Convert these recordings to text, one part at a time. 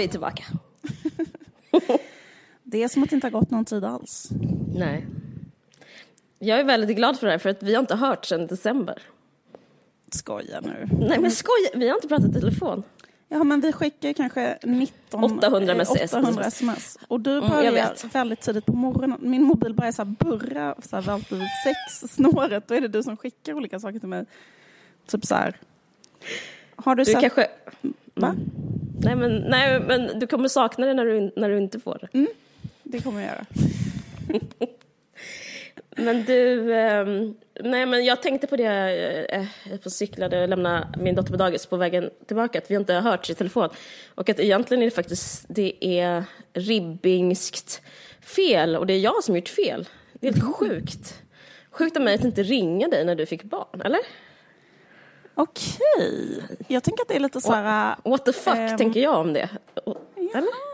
vi tillbaka. Det är som att det inte har gått någon tid alls. Nej. Jag är väldigt glad för det här för att vi har inte hört sedan december. Skoja nu. Nej men skoja, vi har inte pratat i telefon. Ja, men vi skickar kanske 19... 800 eh, mess. 800 sms. Och du Mm, börjar vet. väldigt tidigt på morgonen. Min mobil börjar så här burra så här alltid vid sex snåret. Då är det du som skickar olika saker till mig. Typ så här. Har du, Du sett... kanske... Va? Nej men, nej men du kommer sakna det när du, när du inte får det. Det kommer jag göra. Men du, ehm, nej men jag tänkte på det, eh, jag på cyklade och lämnade min dotter på dagis på vägen tillbaka, att vi inte har hört i telefon. Och att egentligen är det faktiskt, det är ribbingskt fel och det är jag som gjort fel. Det är helt sjukt. Sjukt av mig att inte ringa dig när du fick barn, eller? Okej. Jag tänker att det är lite så här... What the fuck Ehm. tänker jag om det? Eller?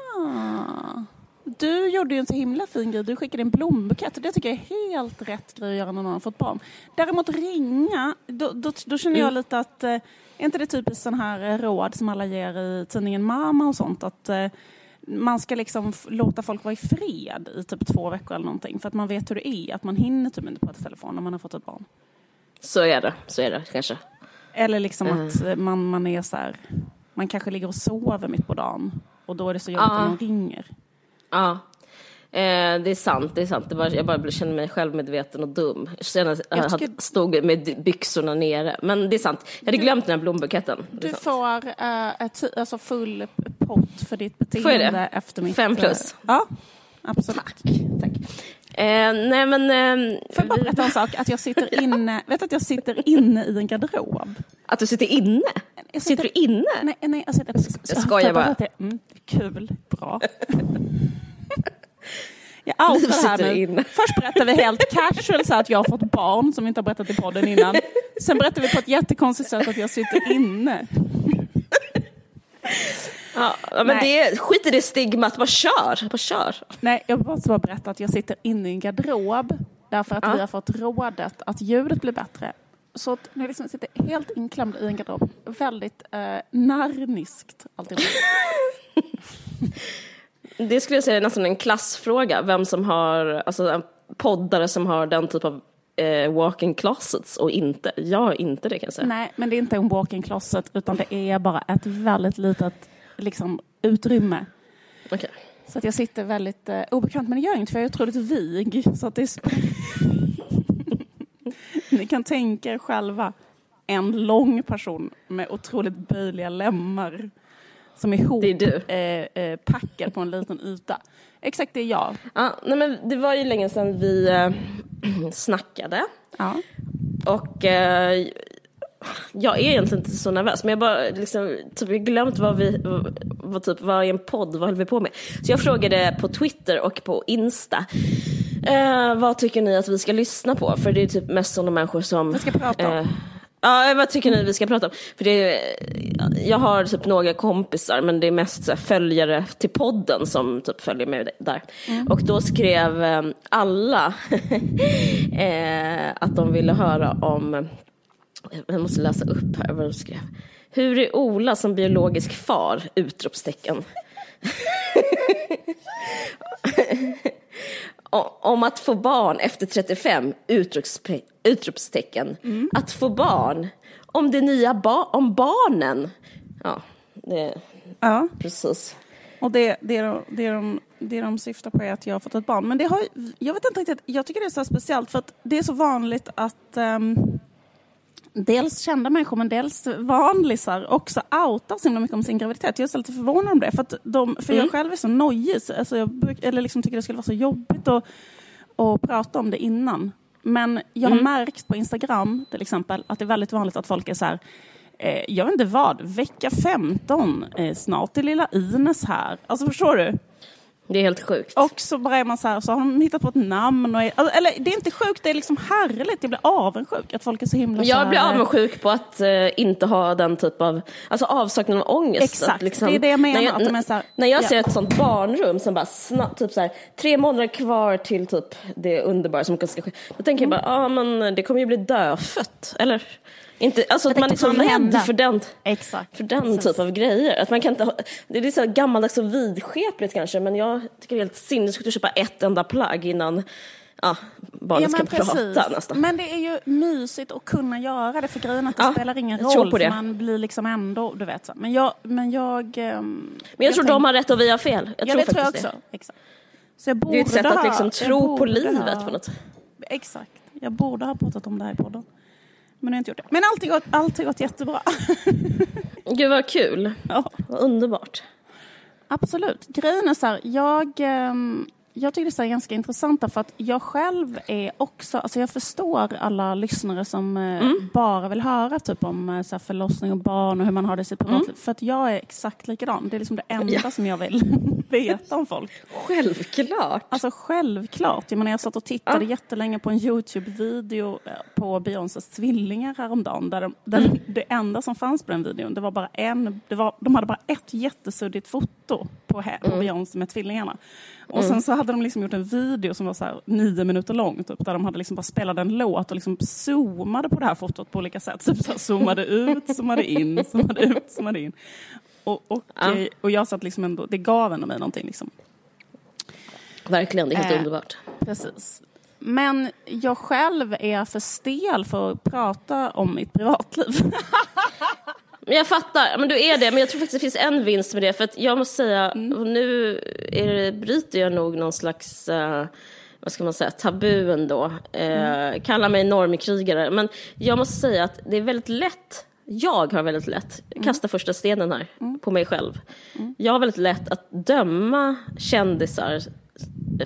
Du gjorde ju en så himla fin grej. Du skickade en blombukett och det tycker jag är helt rätt grej att göra när någon har fått barn. Däremot ringa, då, då, då känner jag lite att, eh, är inte det typiskt sån här eh, råd som alla ger i tidningen Mamma och sånt, att eh, man ska liksom låta folk vara i fred i typ två veckor eller någonting för att man vet hur det är, att man hinner typ inte prata telefon när man har fått ett barn. Så är det, så är det kanske. Eller liksom Mm. att eh, man, man är så här, man kanske ligger och sover mitt på dagen och då är det så jobbigt Ja. när någon ringer. Ja, eh, det är sant. Det är sant. Det var, jag bara känner mig självmedveten och dum. Jag att jag tycker- stod med byxorna nere. Men det är sant. Jag hade glömt den här blombuketten. Du får eh, ett, alltså full pott för ditt Får jag beteende det? efter mitt... Fem plus? eh, ja, absolut. Tack. Tack. Eh, nej men... Eh, Får jag bara berätta en sak? Att jag sitter inne, vet att jag sitter inne i en garderob? att du sitter inne? Jag Sitter du inne? Nej, nej jag sitter... Jag skojar bara. Det. Mm, kul, bra. Jag outar det här sitter nu. inne. Först berättar vi helt casual så att jag har fått barn som vi inte har berättat i podden innan. Sen berättar vi på ett jättekonstigt sätt att jag sitter inne. Ja, men Nej. det är, skit i det stigmat, bara kör. Bara kör. Nej, jag måste bara berätta att jag sitter inne i en garderob därför att Ja. vi har fått rådet att ljudet blir bättre. Så att jag liksom sitter helt inklämd i en garderob, väldigt eh, narniskt alltihop. Det skulle jag säga är nästan en klassfråga. Vem som har, alltså poddare som har den typ av eh, walk-in closets och inte. Jag har inte det kan jag säga. Nej, men det är inte en walk-in closet utan det är bara ett väldigt litet liksom, utrymme. Okej. Så att jag sitter väldigt eh, obekvämt, men det gör inget för jag är otroligt vig. Så att det är Ni kan tänka er själva en lång person med otroligt böjliga lemmar som är ihop Det är du. eh, eh, på en liten yta. Exakt det är jag. Ja, nej men det var ju länge sedan vi eh, snackade. Ja. Och eh, jag är egentligen inte så nervös, men jag bara liksom, typ, jag glömt vad vi, vad, typ, vad är en podd, vad håller vi på med? Så jag frågade på Twitter och på Insta, eh, vad tycker ni att vi ska lyssna på? För det är typ mest sådana människor som... Vad ska prata om? eh, Ja, vad tycker ni vi ska prata om? För det är, jag har typ några kompisar, men det är mest så följare till podden som typ följer med där. Mm. Och då skrev eh, alla eh, att de ville höra om, jag måste läsa upp här vad de skrev. Hur är Ola som biologisk far? Utropstecken. Om att få barn efter 35, utropspe- utropstecken. Att få barn, om det nya ba- om barnen. Ja, det ja. precis. Och det, det, de, det, de, det de syftar på är att jag har fått ett barn. Men det har, jag vet inte riktigt, jag tycker det är så speciellt för att det är så vanligt att ehm, dels kända människor men dels vanlisar också outar så himla mycket om sin graviditet. Jag är lite förvånad om det för, de, för jag själv är så nojig, så- alltså jag, eller liksom tycker det skulle vara så jobbigt att, att prata om det innan. Men jag har märkt på Instagram till exempel att det är väldigt vanligt att folk är så här Eh, jag vet inte vad, vecka 15, eh, snart är lilla Ines här. Alltså förstår du? Det är helt sjukt. Och så bara är man så här, så har de hittat på ett namn. Och alltså, eller det är inte sjukt, det är liksom härligt. Jag blir avundsjuk att folk är så himla Jag blir avundsjuk på att eh, inte ha den typ av, alltså avsaknad av ångest. Exakt, att det är det jag menar, När jag, att de är så här- när jag ja. ser ett sånt barnrum som bara snabbt, typ så här, tre månader kvar till typ det underbara som ska ske. Då tänker Mm. jag bara, ja ah, men det kommer ju bli dödfött. Eller Inte, alltså att man är så rädd för den, Exakt. för den Precis. typ av grejer. Att man kan inte ha, det är så gammaldags och vidskepligt kanske, men jag tycker det är helt sinnessjukt att köpa ett enda plagg innan ja, barnet ska prata nästan. Men det är ju mysigt att kunna göra det för grejen att det Ja, spelar ingen jag roll det. för man blir liksom ändå, du vet så. Men jag, men jag... ehm, Men jag tror tänk- de har rätt och vi har fel. Jag ja, tror det tror jag också. Exakt. Så jag det. Det är ett sätt borde att liksom ha- jag tro på borde livet ha- på något Exakt. Jag borde ha pratat om det här i podden. Men jag har inte gjort det. Men allt har gått, allt har gått jättebra. Gud vad kul. ja. Vad underbart. Absolut. Grejen är så här, jag, ehm, jag tycker det är ganska intressant därför att jag själv är också, alltså jag förstår alla lyssnare som eh, bara vill höra typ om eh, så här förlossning och barn och hur man har det i sitt privatliv. För att jag är exakt likadan. Det är liksom det enda Ja. som jag vill veta om folk. Självklart. Alltså självklart. Jag, menar, jag satt och tittade Ja. jättelänge på en Youtube-video eh, på Beyoncés tvillingar häromdagen. Där, de, där Det enda som fanns på den videon, det var bara en, det var, de hade bara ett jättesuddigt foto på, he, på Beyoncé med tvillingarna. Och sen så hade de liksom gjort en video som var så här nio minuter lång, typ, där de hade liksom bara spelat en låt och liksom zoomade på det här fotot på olika sätt. Typ så här, zoomade ut, zoomade in, zoomade ut, zoomade in. Och, och, Ja. eh, och jag satt liksom ändå, det gav ändå mig någonting. Liksom. Verkligen, det är helt Eh. underbart. Precis. Men jag själv är för stel för att prata om mitt privatliv. Men jag fattar, men du är det. Men jag tror faktiskt det finns en vinst med det. För att jag måste säga, och nu är det, bryter jag nog någon slags, eh, vad ska man säga, tabu ändå. Eh, Kalla mig normkrigare. Men jag måste säga att det är väldigt lätt, jag har väldigt lätt, kasta första stenen här, på mig själv. Jag har väldigt lätt att döma kändisar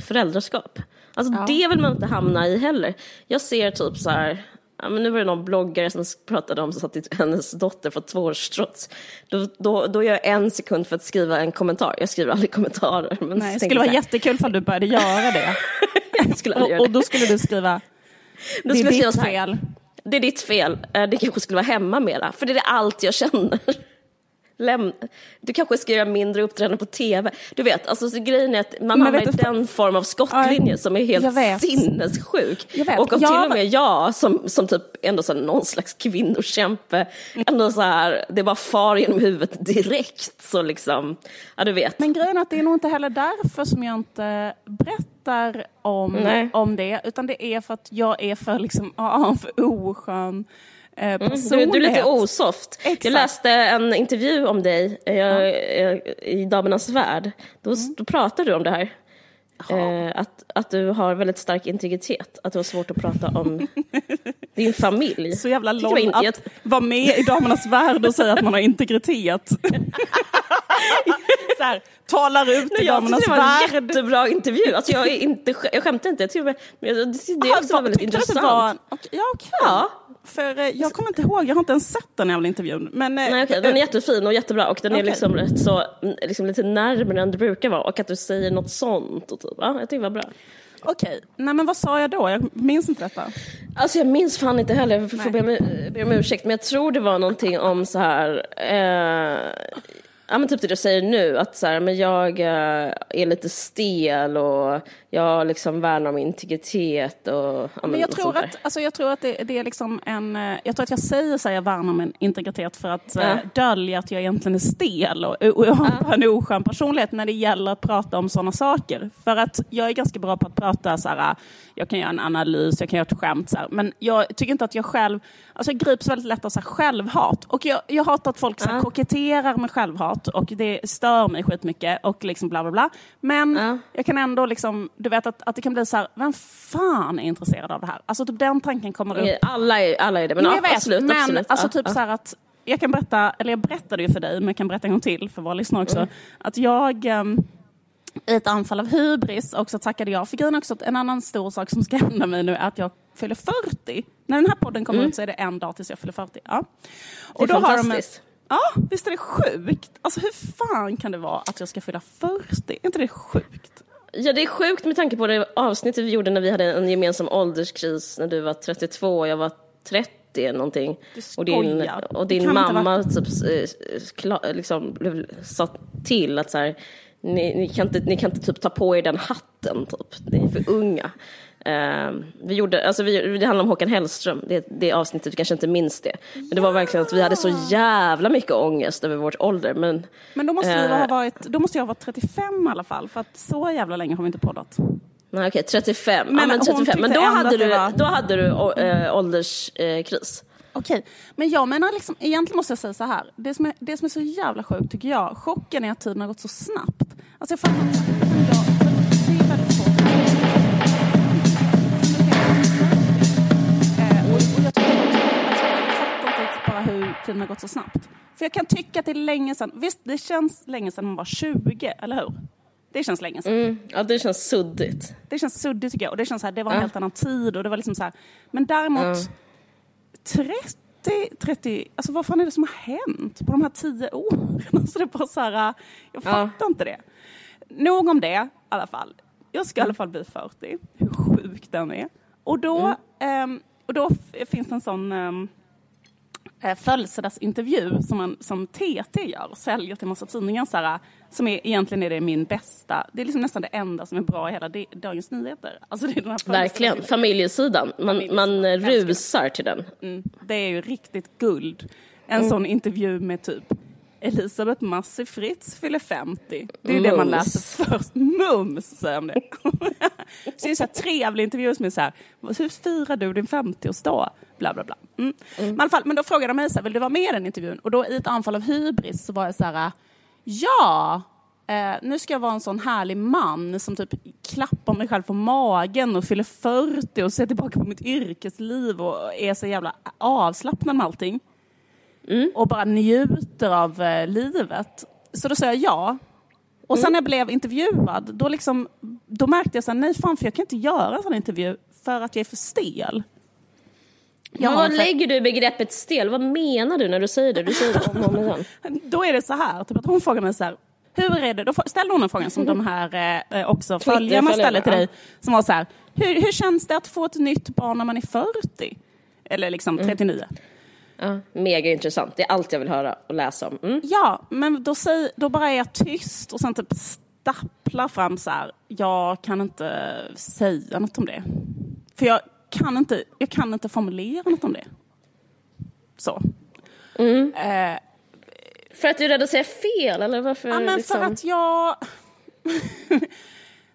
föräldraskap. Alltså Ja. det vill man inte hamna i heller. Jag ser typ så här, ja, men nu var det någon bloggare som pratade om så att hennes dotter fått tvåårstrots. Då, då, då gör jag en sekund för att skriva en kommentar. Jag skriver aldrig kommentarer. Men Nej, det skulle vara jättekul om du började göra det. Och, det. och då skulle du skriva, det är ditt fel. Det är ditt fel. Eh, det kanske skulle vara hemma mera. För det är allt jag känner. Läm du kanske ska göra mindre uppträdanden på tv. Du vet, alltså så grejen är att man Men hamnar i den form av skottlinje som är helt sinnessjuk. Och om Jag- till och med jag som, som typ ändå så här, någon slags kvinnokämpe, ändå så här, det bara far genom huvudet direkt. Så liksom, ja du vet. Men grejen är att det är nog inte heller därför som jag inte berättar om, Nej. om det. Utan det är för att jag är för, liksom, ja, för oskön eh, Mm, Du, personlighet. du är lite osoft. Exakt. Jag läste en intervju om dig eh, eh, i Damernas Värld. Då, Mm. då pratade du om det här. Eh, att, att du har väldigt stark integritet. Att du har svårt att prata om din familj. Så jävla Tyckte det var lång in- att jag- vara med i Damernas Värld och säga att man har integritet. så här, talar ut i jag Damernas tyckte det var en Värld. jättebra intervju. Alltså jag, är inte, jag skämtar inte. Jag tycker, men jag- det, det är också Aha, väldigt intressant. var okej, Ja, okej. Ja. För eh, jag kommer inte ihåg, jag har inte ens sett den jävla intervjun. Men, eh, Nej, okay. Den är jättefin och jättebra och den är Okej. liksom rätt så, mm, liksom lite närmare än det brukar vara och att du säger något sånt. Och typ. ja, jag tycker det var bra. Okej, nej men vad sa jag då? Jag minns inte detta. Alltså jag minns fan inte heller, jag får be om, be om ursäkt, men jag tror det var någonting om så här, eh, ja men typ det du säger nu, att så här, men jag eh, är lite stel och jag liksom värnar om integritet och ja, Men jag något tror att, alltså jag tror att det, det är liksom en... eh, Jag tror att jag säger så här, jag värnar om en integritet för att Ja. eh, dölja att jag egentligen är stel och, och jag har en oskön personlighet när det gäller att prata om sådana saker. För att jag är ganska bra på att prata så här, jag kan göra en analys, jag kan göra ett skämt så här, men jag tycker inte att jag själv, alltså jag grips väldigt lätt av så här självhat. Och jag, jag hatar att folk så här, Ja. koketterar med självhat och det stör mig skitmycket och liksom bla bla bla. Men Ja. jag kan ändå liksom, du vet att, att det kan bli så här, vem fan är intresserad av det här? Alltså typ den tanken kommer upp. Alla är, alla är det, men ja, jag vet, absolut. men absolut. alltså typ ja. så här att jag kan berätta, eller jag berättade ju för dig, men jag kan berätta en gång till för våra lyssnare också, Mm. att jag ehm, i ett anfall av hybris också tackade jag. För grejen också att en annan stor sak som ska hända mig nu är att jag fyller 40. När den här podden kommer ut så är det en dag tills jag fyller 40. Ja. Och Mm. Det är har de en- fantastiskt. Ja, visst är det sjukt? Alltså hur fan kan det vara att jag ska fylla 40? Är inte det sjukt? Ja, det är sjukt med tanke på det avsnittet vi gjorde när vi hade en gemensam ålderskris när du var 32 och jag var 30 eller någonting. Du Och din, och din mamma typ, eh, liksom, sa till att så här, ni, ni, kan inte, ni kan inte typ ta på er den hatten, typ. Ni är för unga. Uh, vi gjorde, alltså vi, det handlar om Håkan Hellström, det, det avsnittet, du kanske inte minns det. Men det var verkligen att vi hade så jävla mycket ångest över vårt ålder. Men, men då, måste uh, ha varit, då måste jag ha varit 35 i alla fall, för att så jävla länge har vi inte poddat. Nej okej, 35. Men, ja, men, 35. men då, hade du, var... då hade du äh, ålderskris. Okej, men jag menar liksom, egentligen måste jag säga så här. Det som, är, det som är så jävla sjukt tycker jag, chocken är att tiden har gått så snabbt. Alltså jag fattar inte. Det är väldigt svårt. Hur tiden har gått så snabbt. För jag kan tycka att det är länge sedan, visst det känns länge sedan man var 20, eller hur? Det känns länge sedan. Mm, ja, det känns suddigt. Det känns suddigt tycker jag. Och det känns så här, det var en ja. helt annan tid och det var liksom så här. Men däremot, ja. 30, 30, alltså vad fan är det som har hänt på de här tio åren? Alltså det är bara så här, jag fattar ja. inte det. Nog om det i alla fall. Jag ska i alla fall bli 40, hur sjuk den är. Och då, mm. um, och då finns det en sån um, födelsedagsintervju som, man, som TT gör och säljer till massa tidningar. Så här, som är, egentligen är det min bästa, det är liksom nästan det enda som är bra i hela Dagens Nyheter. Alltså det är den här Verkligen, familjesidan. Man, man rusar till den. Mm, det är ju riktigt guld. En mm. sån intervju med typ Elisabeth Massi Fritz fyller 50. Det är Mums. det man läser först. Mums, säger de det. så det är så här trevlig intervju som är så här, hur firar du din 50-årsdag? Bla, bla, bla. Mm. Mm. Men, fall, men då frågade de mig så här, vill du vara med i den intervjun? Och då i ett anfall av hybris så var jag så här, ja, eh, nu ska jag vara en sån härlig man som typ klappar mig själv på magen och fyller 40 och ser tillbaka på mitt yrkesliv och är så jävla avslappnad med allting. Mm. Och bara njuter av eh, livet. Så då sa jag ja. Och sen mm. när jag blev intervjuad, då, liksom, då märkte jag så här, nej fan för jag kan inte göra en sån intervju för att jag är för stel. Jag vad lägger du i begreppet stel? Vad menar du när du säger det? Du säger det om och om igen. Då är det så här, typ att hon frågar mig så här, hur är det? Då ställer hon en fråga som de här eh, också följarna ställer till dig. Som var så här, hur, hur känns det att få ett nytt barn när man är 40? Eller liksom 39? Mm. Ja, mega intressant. Det är allt jag vill höra och läsa om. Mm. Ja, men då, säg, då bara är jag tyst och sen typ stapplar fram så här, jag kan inte säga något om det. För jag kan inte, jag kan inte formulera något om det. Så. Mm. Eh, för att du är rädd att säga fel eller varför? Ja, men liksom... för att jag...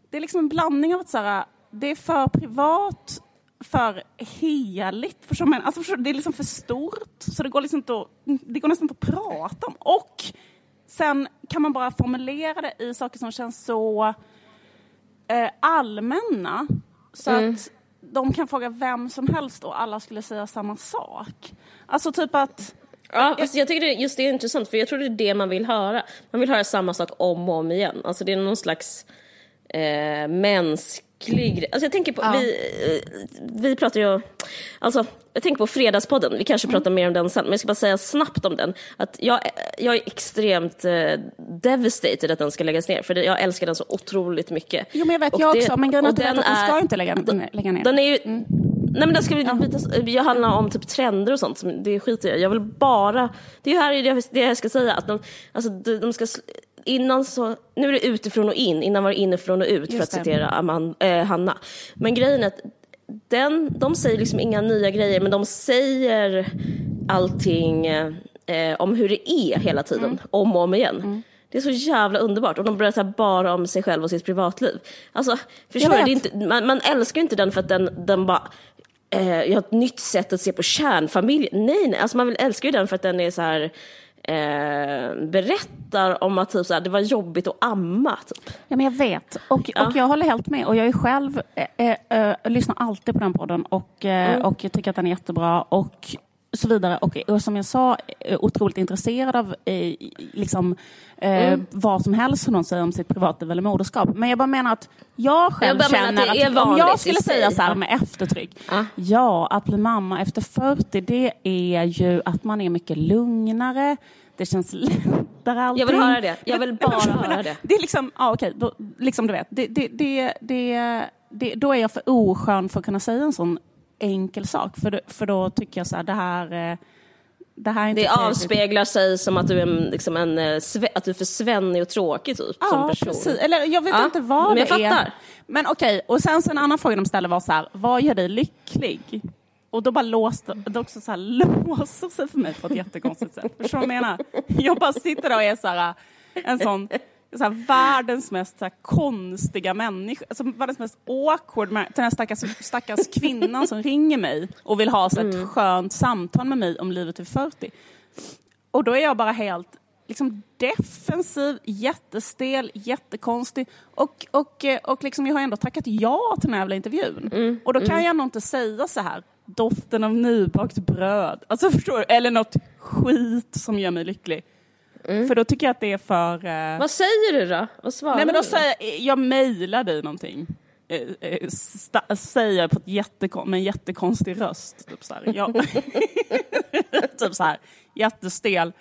det är liksom en blandning av att så här, det är för privat, för heligt. Förstår man? Alltså, det är liksom för stort, så det går, liksom inte att, det går nästan inte att prata om. Och sen kan man bara formulera det i saker som känns så eh, allmänna. Så mm. att de kan fråga vem som helst och alla skulle säga samma sak. Alltså typ att... Ja, alltså jag tycker det, just det är intressant för jag tror det är det man vill höra. Man vill höra samma sak om och om igen. Alltså det är någon slags eh, mänsk grej. Alltså jag tänker på, ja. vi, eh, vi pratar ju, alltså jag tänker på Fredagspodden, vi kanske pratar mm. mer om den sen, men jag ska bara säga snabbt om den. Att jag, jag är extremt eh, devastated att den ska läggas ner, för jag älskar den så otroligt mycket. Jo men jag vet och jag det, också, men grejen är att den, är, ska inte lägga, lägga ner. Den är ju, mm. Nej men den ska ja. bytas, jag handlar om typ trender och sånt, det skiter jag Jag vill bara, det är ju här det jag ska säga, att de, alltså, de ska innan så, nu är det utifrån och in, innan var det inifrån och ut Just för att det. citera Amand, äh, Hanna. Men grejen är att den, de säger liksom inga nya grejer, men de säger allting eh, om hur det är hela tiden, mm. om och om igen. Mm. Det är så jävla underbart. Och de berättar bara om sig själv och sitt privatliv. Alltså, förstår du? Inte, man, man, älskar inte den för att den, den bara eh, jag har ett nytt sätt att se på kärnfamiljen. Nej, nej, alltså man vill, älskar ju den för att den är så här eh, berättar om att typ, så det var jobbigt att amma. Typ. Ja, men jag vet, och, ja. och jag håller helt med. Och jag är själv, eh, eh, lyssnar alltid på den podden och, eh, mm. och tycker att den är jättebra. Och så vidare. Och, och som jag sa, otroligt intresserad av eh, liksom, eh, mm. vad som helst som någon säger om sitt privatliv eller moderskap. Men jag bara menar att jag själv jag känner att, att om jag skulle säga så här med eftertryck. Ah. Ja, att bli mamma efter 40 det är ju att man är mycket lugnare. Det känns lättare allting. Jag vill höra det. Jag vill bara höra det. Det är liksom, ja okej, då, liksom du vet. Det, det, det, det, det, då är jag för oskön för att kunna säga en sån enkel sak. För, för då tycker jag så här, det här... Eh, det här är inte Det avspeglar sig som att du är liksom en, eh, att du är för svennig och tråkig typ som Ja, person. precis. Eller jag vet Ja, inte vad men jag det är. fattar. Men okej, och sen så en annan fråga de ställde var så här, vad gör dig lycklig? Och då bara låste, det också så här, låser sig för mig på ett jättekonstigt sätt. Förstår du vad jag menar? Jag bara sitter där och är så här, en sån, så här, världens mest så här, konstiga människa, alltså, världens mest awkward, mä- den här stackars, stackars kvinnan som ringer mig och vill ha så ett skönt samtal med mig om livet till 40. Och då är jag bara helt liksom, defensiv, jättestel, jättekonstig. Och, och, eh, och liksom, jag har ändå tackat ja till den här jävla intervjun. och då kan jag ändå inte säga så här, doften av nybakt bröd. Alltså förstår du? Eller något skit som gör mig lycklig. För då tycker jag att det är för... eh, Vad säger du då? Vad svarar Nej men då du? säger jag, jag mejlar dig någonting. Eh, eh, sta- säger på ett jättekon, med en jättekonstig röst. Typ så här. Jag, typ så här, jättestel.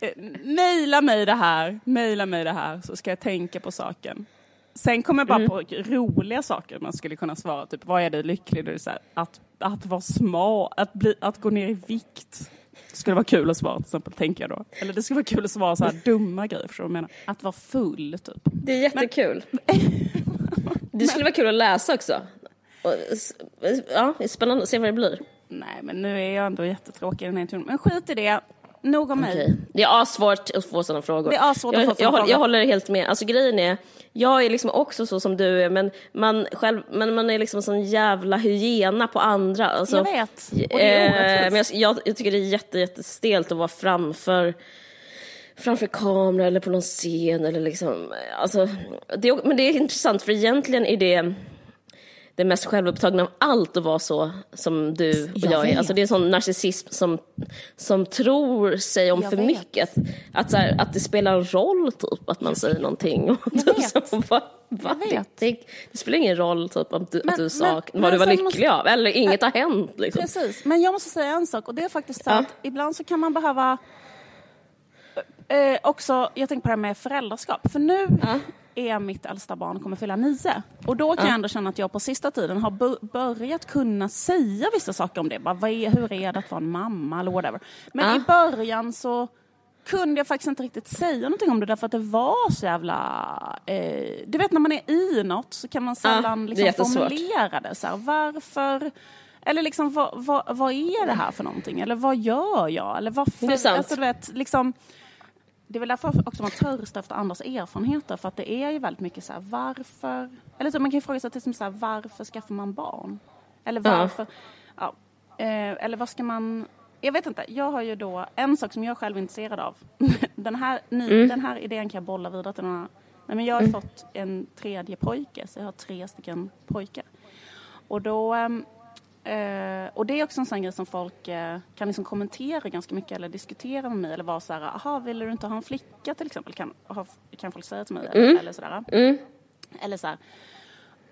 Eh, Mejla mig det här, mejla mig det här så ska jag tänka på saken. Sen kommer jag bara Mm. på roliga saker man skulle kunna svara. Typ, vad är dig lycklig? Det är så här, att, att vara smal, att, bli, att gå ner i vikt. Skulle vara kul att svara till exempel, tänker jag då. Eller det skulle vara kul att svara så här dumma grejer, förstår du vad jag menar? Att vara full, typ. Det är jättekul. Det skulle vara kul att läsa också. Ja, det är spännande att se vad det blir. Nej, men nu är jag ändå jättetråkig i den här intervjun. Men skit i det. Nog om mig. Okej. Det är asvårt att få sådana frågor. Det är assvårt att få såna jag, frågor. jag håller helt med. Alltså grejen är, jag är liksom också så som du är, men man, själv, men man är liksom sån jävla hyena på andra. Alltså, Jag vet. Och det är Eh, orättvist. men jag, jag, tycker det är jätte, jättestelt att vara framför framför kamera eller på någon scen eller liksom, alltså, det, men det är intressant för egentligen är det det mest självupptagna av allt att vara så som du och Jag jag, är. Alltså det är sån narcissism som, som tror sig om Jag för vet. mycket. Att, så här, att det spelar roll typ att man säger någonting. Och Jag typ vet. så, va, va? Jag vet. Det, det spelar ingen roll typ om du, Men- att du sak, men vad du var lycklig måste- av. Eller inget har hänt liksom. Precis, men jag måste säga en sak och det är faktiskt så Ja. att ibland så kan man behöva eh, också, jag tänker på det här med föräldraskap, för nu är mitt äldsta barn kommer fylla nio. Och då kan jag ändå känna att jag på sista tiden har börjat kunna säga vissa saker om det. Bara, är, hur är det att vara en mamma eller whatever. Men Ja. i början så kunde jag faktiskt inte riktigt säga någonting om det därför att det var så jävla... Eh, du vet när man är i något så kan man sällan är liksom formulera det. Så här, varför... Eller liksom vad, vad, vad är det här för någonting? Eller vad gör jag? Eller varför? Det är sant. Alltså, du vet, liksom, det är väl därför också man törstar efter andras erfarenheter. För att det är ju väldigt mycket så här, varför... Eller så man kan ju fråga sig till exempel så här, varför skaffar man barn? Eller Ja. varför... Ja. Eh, eller vad ska man... Jag vet inte. Jag har ju då en sak som jag själv är intresserad av. den, här, ny, Mm. den här idén kan jag bolla vidare till några... Nej, men jag har fått en tredje pojke, så jag har tre stycken pojkar. Och då... Eh, och det är också en sån grej som folk eh, kan liksom kommentera ganska mycket eller diskutera med mig eller vara så här, aha, vill du inte ha en flicka till exempel? Kan, ha, kan folk säga till mig eller, eller sådär. Eller så här.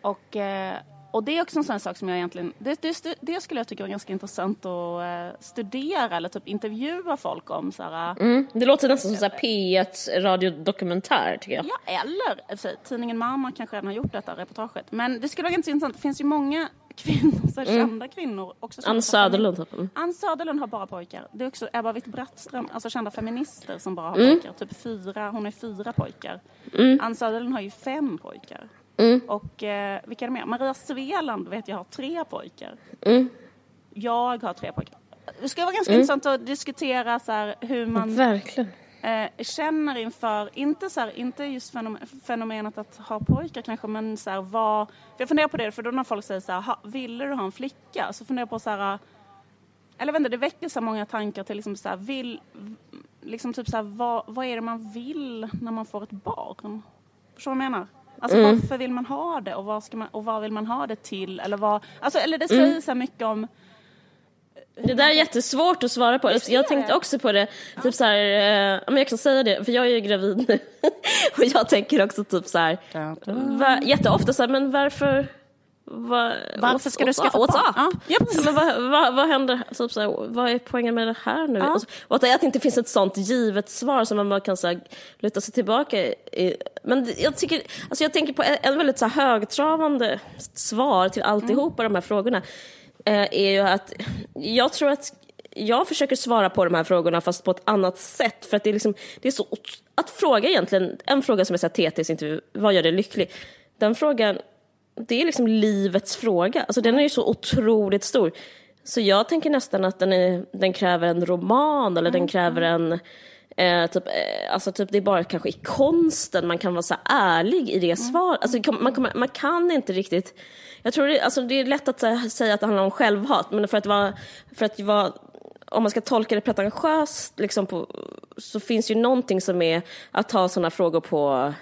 Och, eh, och det är också en sån sak som jag egentligen, det, det, det skulle jag tycka var ganska intressant att eh, studera eller typ intervjua folk om. Så här, Mm. Det låter nästan som så här P1 radiodokumentär tycker jag. Ja, eller sig, tidningen Mamma kanske redan har gjort detta reportaget. Men det skulle vara ganska intressant. Det finns ju många kvinnor, så här, kända kvinnor. Också kända Ann Söderlund typ. Mm. Ann Söderlund har bara pojkar. Det är också Ebba Witt-Brattström, alltså kända feminister som bara har Mm. pojkar. Typ fyra, hon har fyra pojkar. Ann Söderlund har ju fem pojkar. Mm. Och eh, vilka är det mer? Maria Sveland vet jag har tre pojkar. Mm. Jag har tre pojkar. Det skulle vara ganska intressant att diskutera så här, hur man Verkligen. Eh, känner inför, inte, så här, inte just fenom, fenomenet att ha pojkar kanske, men så här, vad... För jag funderar på det, för då när folk säger så här, "Ha, ville du ha en flicka? Så funderar jag på så här, eller inte, det väcker så många tankar till liksom så här, vill, liksom typ så här, vad, vad är det man vill när man får ett barn? Förstår du vad jag menar? Alltså varför vill man ha det och vad, ska man, och vad vill man ha det till? Eller, vad, alltså, eller det säger så här mycket om Det där är jättesvårt att svara på. Jag tänkte också på det. Typ så här, eh, men jag kan säga det, för jag är ju gravid nu. och jag tänker också typ så här, va, jätteofta så här, men varför... Va, Varför ska du skaffa? What's barn? Ja, precis. men vad, vad, vad händer? Typ så här, vad är poängen med det här nu? Ja. Och, så, och att det inte finns ett sånt givet svar som man bara kan så här, luta sig tillbaka i. Men jag, tycker, alltså jag tänker på en, en väldigt så här, högtravande svar till alltihopa de här frågorna. Eh, är ju att jag tror att jag försöker svara på de här frågorna fast på ett annat sätt. För att det är, liksom, det är så... Att fråga egentligen, en fråga som är så här TTs intervju, vad gör dig lycklig? Den frågan, det är liksom livets fråga. Alltså den är ju så otroligt stor. Så jag tänker nästan att den, är, den kräver en roman eller den kräver en... Eh, typ, eh, alltså typ det är bara kanske i konsten man kan vara så ärlig i det svaret. Alltså, man, man, man kan inte riktigt... Jag tror det, alltså, det är lätt att säga, säga att det handlar om självhat, men för att vara... För att vara om man ska tolka det pretentiöst liksom på, så finns ju någonting som är att ta sådana frågor på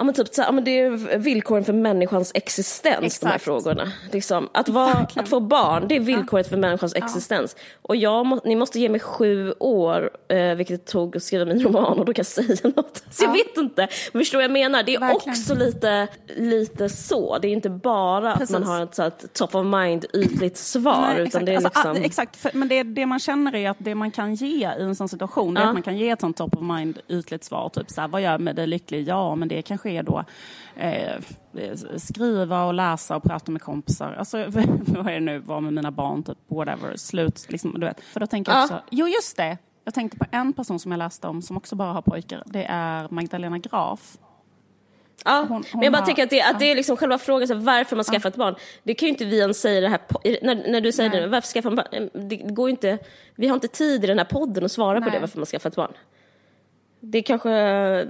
Ja men typ så, ja, men det är villkoren för människans existens, Exakt. de här frågorna. Liksom, att, vara, att få barn, det är villkoret för människans existens. Och jag ni måste ge mig sju år, eh, vilket det tog att skriva min roman, och då kan jag säga något. Så jag Ja. vet inte, men förstår vad jag menar? Det är Verkligen. också lite, lite så. Det är inte bara Precis. att man har ett så här, top of mind ytligt svar, Nej, utan exakt. det är Alltså, liksom... ah, exakt, för, men det, det man känner är att det man kan ge i en sån situation, är Ja. att man kan ge ett sånt top of mind ytligt svar. Typ så här, vad gör med dig lycklig? Ja, men det kanske är då eh, skriva och läsa och prata med kompisar. Alltså, vad är det nu, vara med mina barn, typ whatever, slut, liksom, du vet. För då tänker jag Ja. också, jo just det, jag tänkte på en person som jag läste om som också bara har pojkar. Det är Magdalena Graf. Ja, Hon- hon men jag bara har- tänker att det, att det är liksom själva frågan, så här, varför man skaffar ett barn. Det kan ju inte vi ens säga det här, när, när du säger Nej. det, varför skaffar man barn? Det går inte, vi har inte tid i den här podden att svara på Nej. det, varför man skaffar ett barn. Det är kanske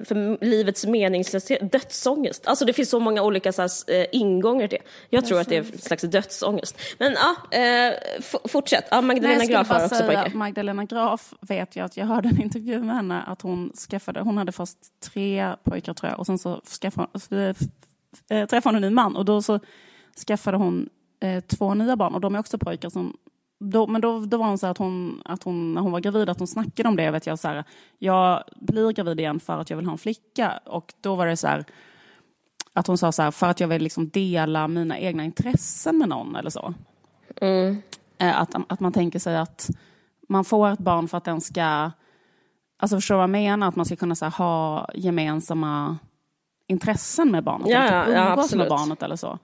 för livets meningslöshet, dödsångest. Alltså det finns så många olika så här, eh, ingångar till det. Jag tror att det är en slags dödsångest. Men ja, eh, fortsätt. Ja, Magdalena Nej, Graf har också pojkar. Magdalena Graf vet jag att jag hörde en intervju med henne att hon skaffade, hon hade först tre pojkar tror jag och sen så skaffade hon, äh, träffade hon en ny man och då så skaffade hon eh, två nya barn och de är också pojkar som då, men då, då var hon så att hon, att hon, när hon var gravid, att hon snackade om det. Vet jag, så här, jag blir gravid igen för att jag vill ha en flicka. Och då var det så här, att hon sa så här, för att jag vill liksom dela mina egna intressen med någon eller så. Eh, Att, att man tänker sig att man får ett barn för att den ska... Alltså förstår du vad jag menar? Att man ska kunna så här, ha gemensamma intressen med barnet. Ja, typ ja, ja, umgås med barnet eller så.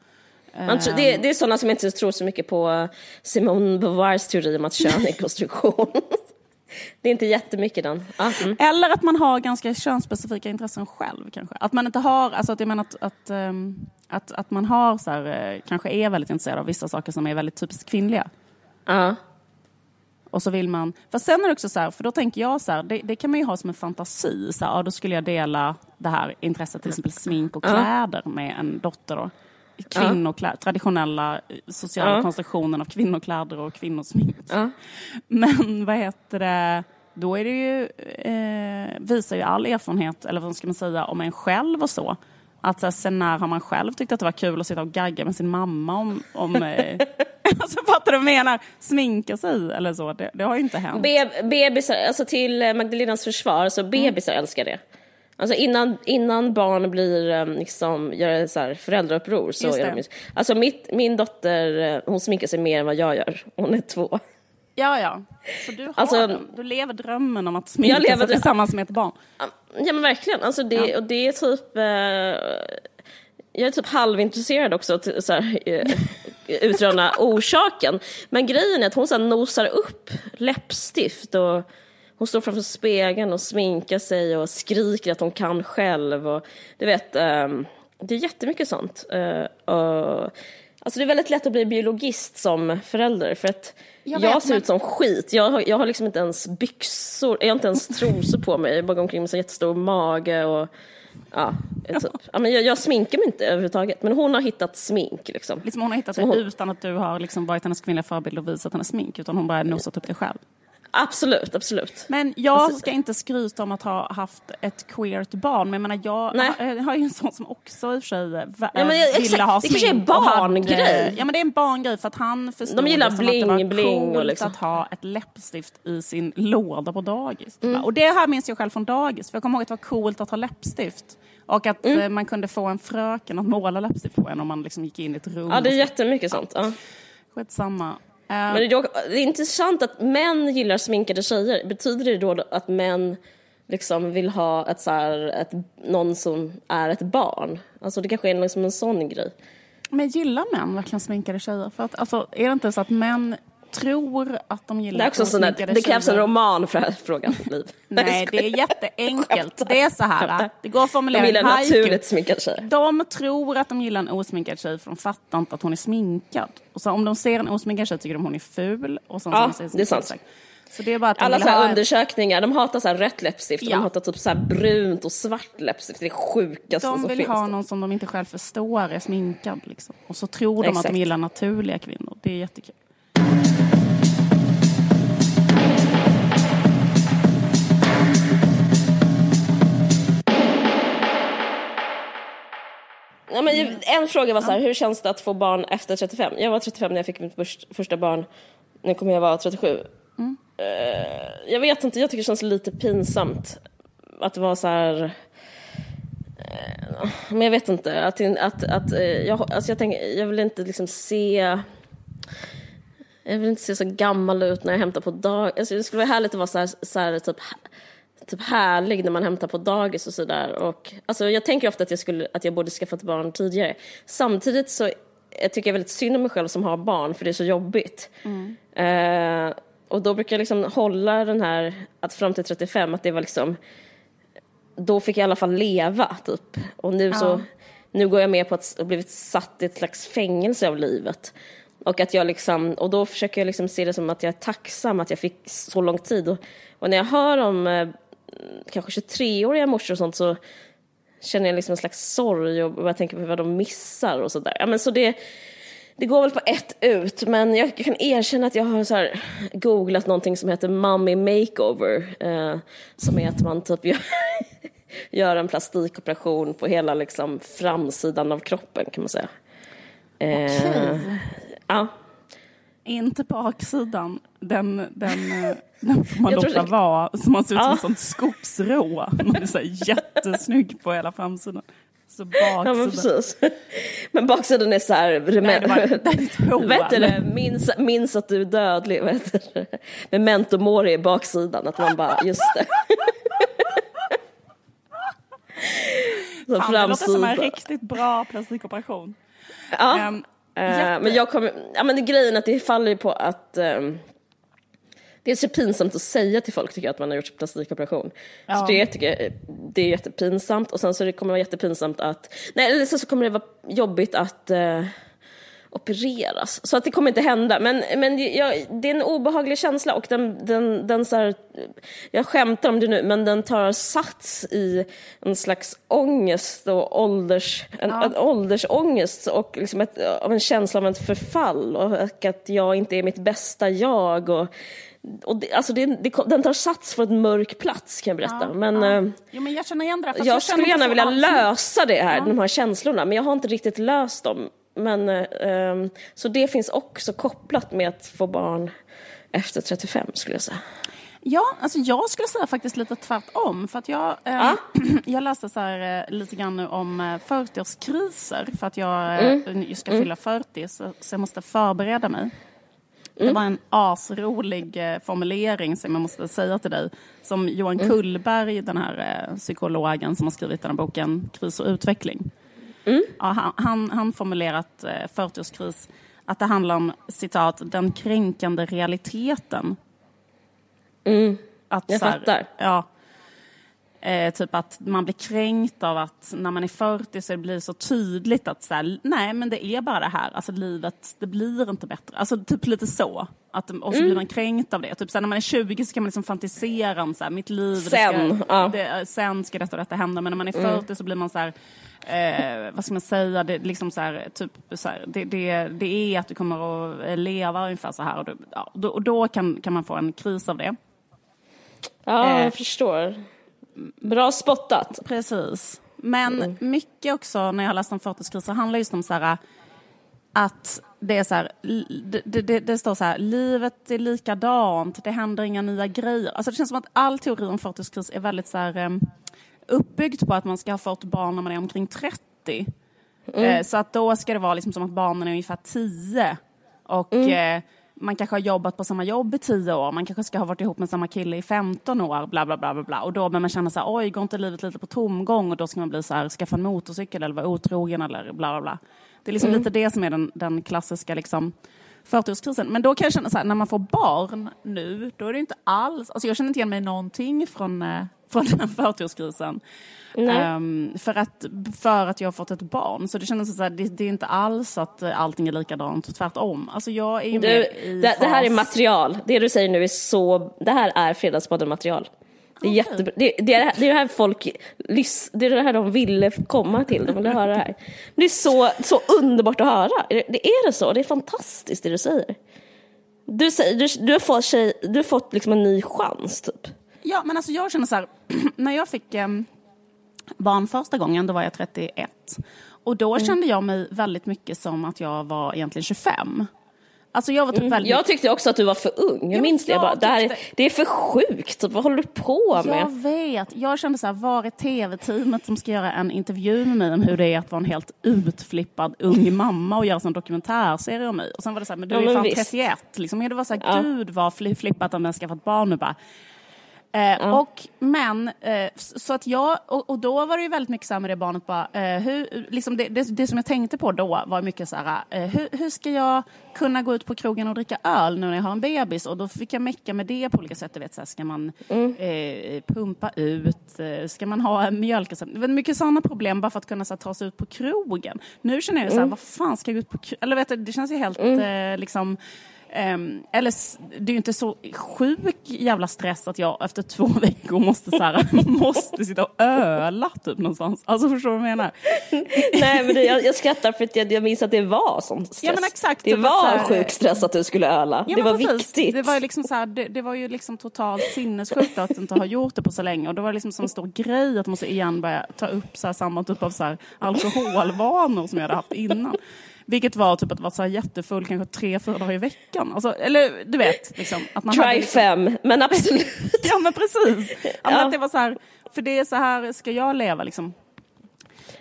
Man tror- det, det är sådana som inte tror så mycket på eh, Simone Beauvoirs teori om att kön är konstruktion. det är inte jättemycket den. Ja, mm. Eller att man har ganska könsspecifika intressen själv kanske. Att man inte har, alltså att jag menar att, att, ehm, att, att man har så här, eh, kanske är väldigt intresserad av vissa saker som är väldigt typiskt kvinnliga. ja. Och så vill man, för sen är det också så här, för då tänker jag så här, det, det kan man ju ha som en fantasi. Så här, ja, då skulle jag dela det här intresset, till exempel smink och kläder med en dotter. Då. Kvinnokläder, traditionella eh, sociala konstruktionen av kvinnokläder och kvinnosmink. Men vad heter det, då är det ju, eh, visar ju all erfarenhet, eller vad ska man säga, om en själv och så. Att så här, sen när har man själv tyckt att det var kul att sitta och gagga med sin mamma om, om eh, alltså fattar du vad jag menar? Sminka sig eller så, det, det har ju inte hänt. Be- bebisar, alltså till Magdalenas försvar, så bebisar älskar det. Alltså innan, innan barn blir, eh, liksom, gör så här föräldrauppror så Just det. de ju- Alltså mitt, min dotter, eh, hon sminkar sig mer än vad jag gör. Hon är två. Ja, ja. Så du, har Alltså- den. du lever drömmen om att sminka Jag lever sig tillsammans med ett barn. Ja men verkligen, alltså det, och det är typ... Eh, jag är typ halvintresserad också till så här, eh, utröna orsaken. Men grejen är att hon så nosar upp läppstift och hon står framför spegeln och sminkar sig och skriker att hon kan själv. Och, du vet, ehm, det är jättemycket sånt. Eh, och, alltså det är väldigt lätt att bli biologist som förälder för att Jag jag, ser men- ut som skit. Jag har, jag har liksom inte ens byxor, jag har inte ens trosor på mig. Jag bara går omkring med så jättestor mage och ja, typ. ja men jag, jag sminkar mig inte överhuvudtaget. Men hon har hittat smink liksom. Liksom hon har hittat Som det hon- utan att du har liksom varit hennes kvinnliga förebild och visat hennes smink, utan hon bara nosat upp det själv. Absolut, absolut. Men jag Alltså- ska inte skryta om att ha haft ett queert barn, men jag menar, jag Nej. har, ju en sån som också i och för sig va- Ja, men jag- ville exakt. ha Det kanske är smink och barngrej. Ja, men det är en barngrej för att han förstod De gillar som att det var bling, bling coolt liksom. att ha ett läppstift i sin låda på dagis. Mm. Och det här minns jag själv från dagis, för jag kommer ihåg att det var coolt att ha läppstift. Och att Mm. eh, man kunde få en fröken att måla läppstift på en om man liksom gick in i ett rum. Ja, det är jättemycket sånt. Ja. Skitsamma. Men det är, dock- det är intressant att män gillar sminkade tjejer. Betyder det då att män liksom vill ha ett så här, ett, någon som är ett barn? Alltså det kanske är liksom en sån grej. Men gillar män verkligen sminkade tjejer? För att, alltså, är det inte så att män tror att de gillar Det, är också sån där, det krävs en roman för att fråga liv. Nej, det är jätteenkelt. Det är så här, det går att formulera De gillar en naturligt sminkad tjej. De tror att de gillar en osminkad tjej för de fattar inte att hon är sminkad. Och så om de ser en osminkad tjej tycker de hon är ful. Och sen Ja, så det är sant. Att de Alla vill så här undersökningar, de hatar så här rött läppstift och Ja. de hatar typ så här brunt och svart läppstift. Det är sjukaste De som vill finns. ha någon som de inte själv förstår är sminkad. Liksom. Och så tror de att Exakt. de gillar naturliga kvinnor. Det är jättekul. Ja, men en fråga var så här, hur känns det att få barn efter 35? Jag var 35 när jag fick mitt först- första barn. Nu kommer jag vara 37. Eh, jag vet inte, jag tycker det känns lite pinsamt att vara så här... eh, men jag vet inte, att, att, att eh, jag, alltså jag, tänker, jag vill inte liksom se... Jag vill inte se så gammal ut när jag hämtar på dag. Alltså det skulle vara härligt att vara så här, så här typ, typ härlig när man hämtar på dagis och sådär. Alltså jag tänker ofta att jag, skulle, att jag borde skaffa ett barn tidigare. Samtidigt så jag tycker jag väldigt synd om mig själv som har barn för det är så jobbigt. Eh, och då brukar jag liksom hålla den här, att fram till 35, att det var liksom då fick jag i alla fall leva typ. Och nu så, nu går jag med på att ha blivit satt i ett slags fängelse av livet. Och att jag liksom, och då försöker jag liksom se det som att jag är tacksam att jag fick så lång tid. Och, och när jag hör om eh, kanske 23-åriga morsor och sånt så känner jag liksom en slags sorg och jag tänker på vad de missar och sådär. Ja, men så det, det går väl på ett ut, men jag kan erkänna att jag har så googlat någonting som heter Mummy Makeover. Eh, som är att man typ gör, gör en plastikoperation på hela liksom framsidan av kroppen kan man säga. Eh, ja. Inte baksidan. Den, den, eh, den får man Jag låta det- vara. Så man ser ut som Ja. en sån skogsrå. Man är så här jättesnygg på hela framsidan. Så Ja men baksidan. precis. Men baksidan är så här... Nej, det var det är ett. Vet du? Minns, minns att du är dödlig. Vet du? Memento mori i baksidan. Att man bara, just det. Så Fan, det låter som en riktigt bra plastikoperation. Ja. Eh, jätte- Men jag kommer, ja men det, grejen är att det faller ju på att um, det är så pinsamt att säga till folk tycker jag att man har gjort plastikoperation. Ja. Så det tycker jag, det är jättepinsamt och sen så det kommer det vara jättepinsamt att, nej eller så, så kommer det vara jobbigt att eh, opereras. Så att det kommer inte hända. Men, men jag, det är en obehaglig känsla och den, den, den så här, jag skämtar om det nu, men den tar sats i en slags ångest och ålders, en, Ja. en åldersångest och liksom ett, av en känsla av ett förfall och att jag inte är mitt bästa jag. Och, och det, alltså det, det, den tar sats för en mörk plats kan jag berätta. men ja. eh, Jo, men jag känner igen det. jag känner skulle gärna vilja lösa det här, de här känslorna, men jag har inte riktigt löst dem. Men, eh, ehm, så det finns också kopplat med att få barn efter 35 skulle jag säga. Ja, alltså jag skulle säga faktiskt lite tvärtom. För att jag, eh, Ja. jag läste så här, eh, lite grann nu om eh, 40-årskriser. För att jag eh, Mm. ska fylla 40, så, så jag måste förbereda mig. Det var en asrolig eh, formulering som jag måste säga till dig. Som Johan Mm. Kullberg, den här eh, psykologen som har skrivit den här boken Kris och utveckling. Mm. Ja, han, han, han formulerat eh, 40-årskris att det handlar om citat, den kränkande realiteten att Mm. Jag så här, fattar. Ja. Eh, typ att man blir kränkt av att när man är 40 så det blir så tydligt att så här, nej men det är bara det här, alltså livet, det blir inte bättre. Alltså typ lite så. Att, och så Mm. blir man kränkt av det. Typ så här, när man är 20 så kan man liksom fantisera om så här, mitt liv, det Sen, ska, ja. det, sen ska detta och detta hända. Men när man är 40 så blir man så här, eh, vad ska man säga, det, är liksom så här, typ, så här, det, det, det är att du kommer att leva ungefär så här. Och, du, ja, då, och då kan, kan man få en kris av det. Ja, Eh. jag förstår. Bra spottat. Precis. Men mycket också när jag har läst om 40-kriser handlar just om så här att det är så här, det, det, det, står så här, livet är likadant, det händer inga nya grejer. Alltså det känns som att all teori om 40-kris är väldigt så här, uppbyggt på att man ska ha fått barn när man är omkring 30. Eh, så att då ska det vara liksom som att barnen är ungefär 10. Och eh, man kanske har jobbat på samma jobb i 10 år, man kanske ska ha varit ihop med samma kille i 15 år, bla bla bla bla. bla. Och då börjar man känna så här, oj, går inte livet lite på tomgång? Och då ska man bli så här, skaffa en motorcykel eller vara otrogen eller bla bla bla. Det är liksom lite det som är den, den klassiska liksom, 40-årskrisen. Men då kan jag känna så här, när man får barn nu, då är det inte alls, alltså jag känner inte igen mig någonting från, eh, från den 40-årskrisen. Um, för, att, för att jag har fått ett barn. Så det känns så här, det, det, är inte alls att eh, allting är likadant, tvärtom. Alltså jag är du, i det, det, här är material, det du säger nu är så, det här är Fredagspodden-material. Det är jättebra. Det, det, är, det är det här folk, det är det här de ville komma till, de ville höra det här. Det är så, så underbart att höra. Det är det så, det är fantastiskt det du säger. Du, säger, du, du har fått, tjej, du har fått liksom en ny chans typ. Ja, men alltså jag känner så här, när jag fick um, barn första gången, då var jag 31. Och då mm. kände jag mig väldigt mycket som att jag var egentligen 25. Alltså jag var typ mm. väldigt... Jag tyckte också att du var för ung. Jag ja, minns det. Jag bara, det, här är, det är för sjukt. Vad håller du på med? Jag vet. Jag kände så här, var är tv-teamet som ska göra en intervju med mig om hur det är att vara en helt utflippad ung mamma och göra en dokumentärserie om mig? Och sen var det så här, men du är ja, fan 31. Liksom. Det var så här, ja. gud vad flippat om jag skaffat barn nu bara. Eh, mm. och, men, eh, så att jag, och, och, då var det ju väldigt mycket så här med det barnet bara, eh, hur, liksom det, det, det, som jag tänkte på då var mycket så här, hur, hur, ska jag kunna gå ut på krogen och dricka öl nu när jag har en bebis? Och då fick jag mecka med det på olika sätt, du vet, så här, ska man mm. Pumpa ut, ska man ha mjölk? Det var mycket sådana problem bara för att kunna så här, ta sig ut på krogen. Nu känner jag så här, mm. vad fan ska jag gå ut på krogen? Eller vet du, det känns ju helt mm. liksom Um, eller det är ju inte så sjuk jävla stress att jag efter två veckor måste, så här, måste sitta och öla typ någonstans. Alltså förstår du vad jag menar? Nej men det, jag, jag skrattar för att jag, jag minns att det var sån stress. Ja, men exakt, det typ var här, sjuk stress att du skulle öla. Ja, det var precis. viktigt. Det var, liksom så här, det, det, var ju liksom totalt sinnessjukt att inte ha gjort det på så länge. Och det var liksom som en stor grej att man måste igen börja ta upp så här, samma typ av så här, alkoholvanor som jag hade haft innan. Vilket var typ att vara så här jättefull kanske tre, fyra dagar i veckan. Alltså, eller du vet. Liksom, att man Try liksom... fem, men absolut. ja men precis. Ja. Att det var så här, för det är så här ska jag leva liksom.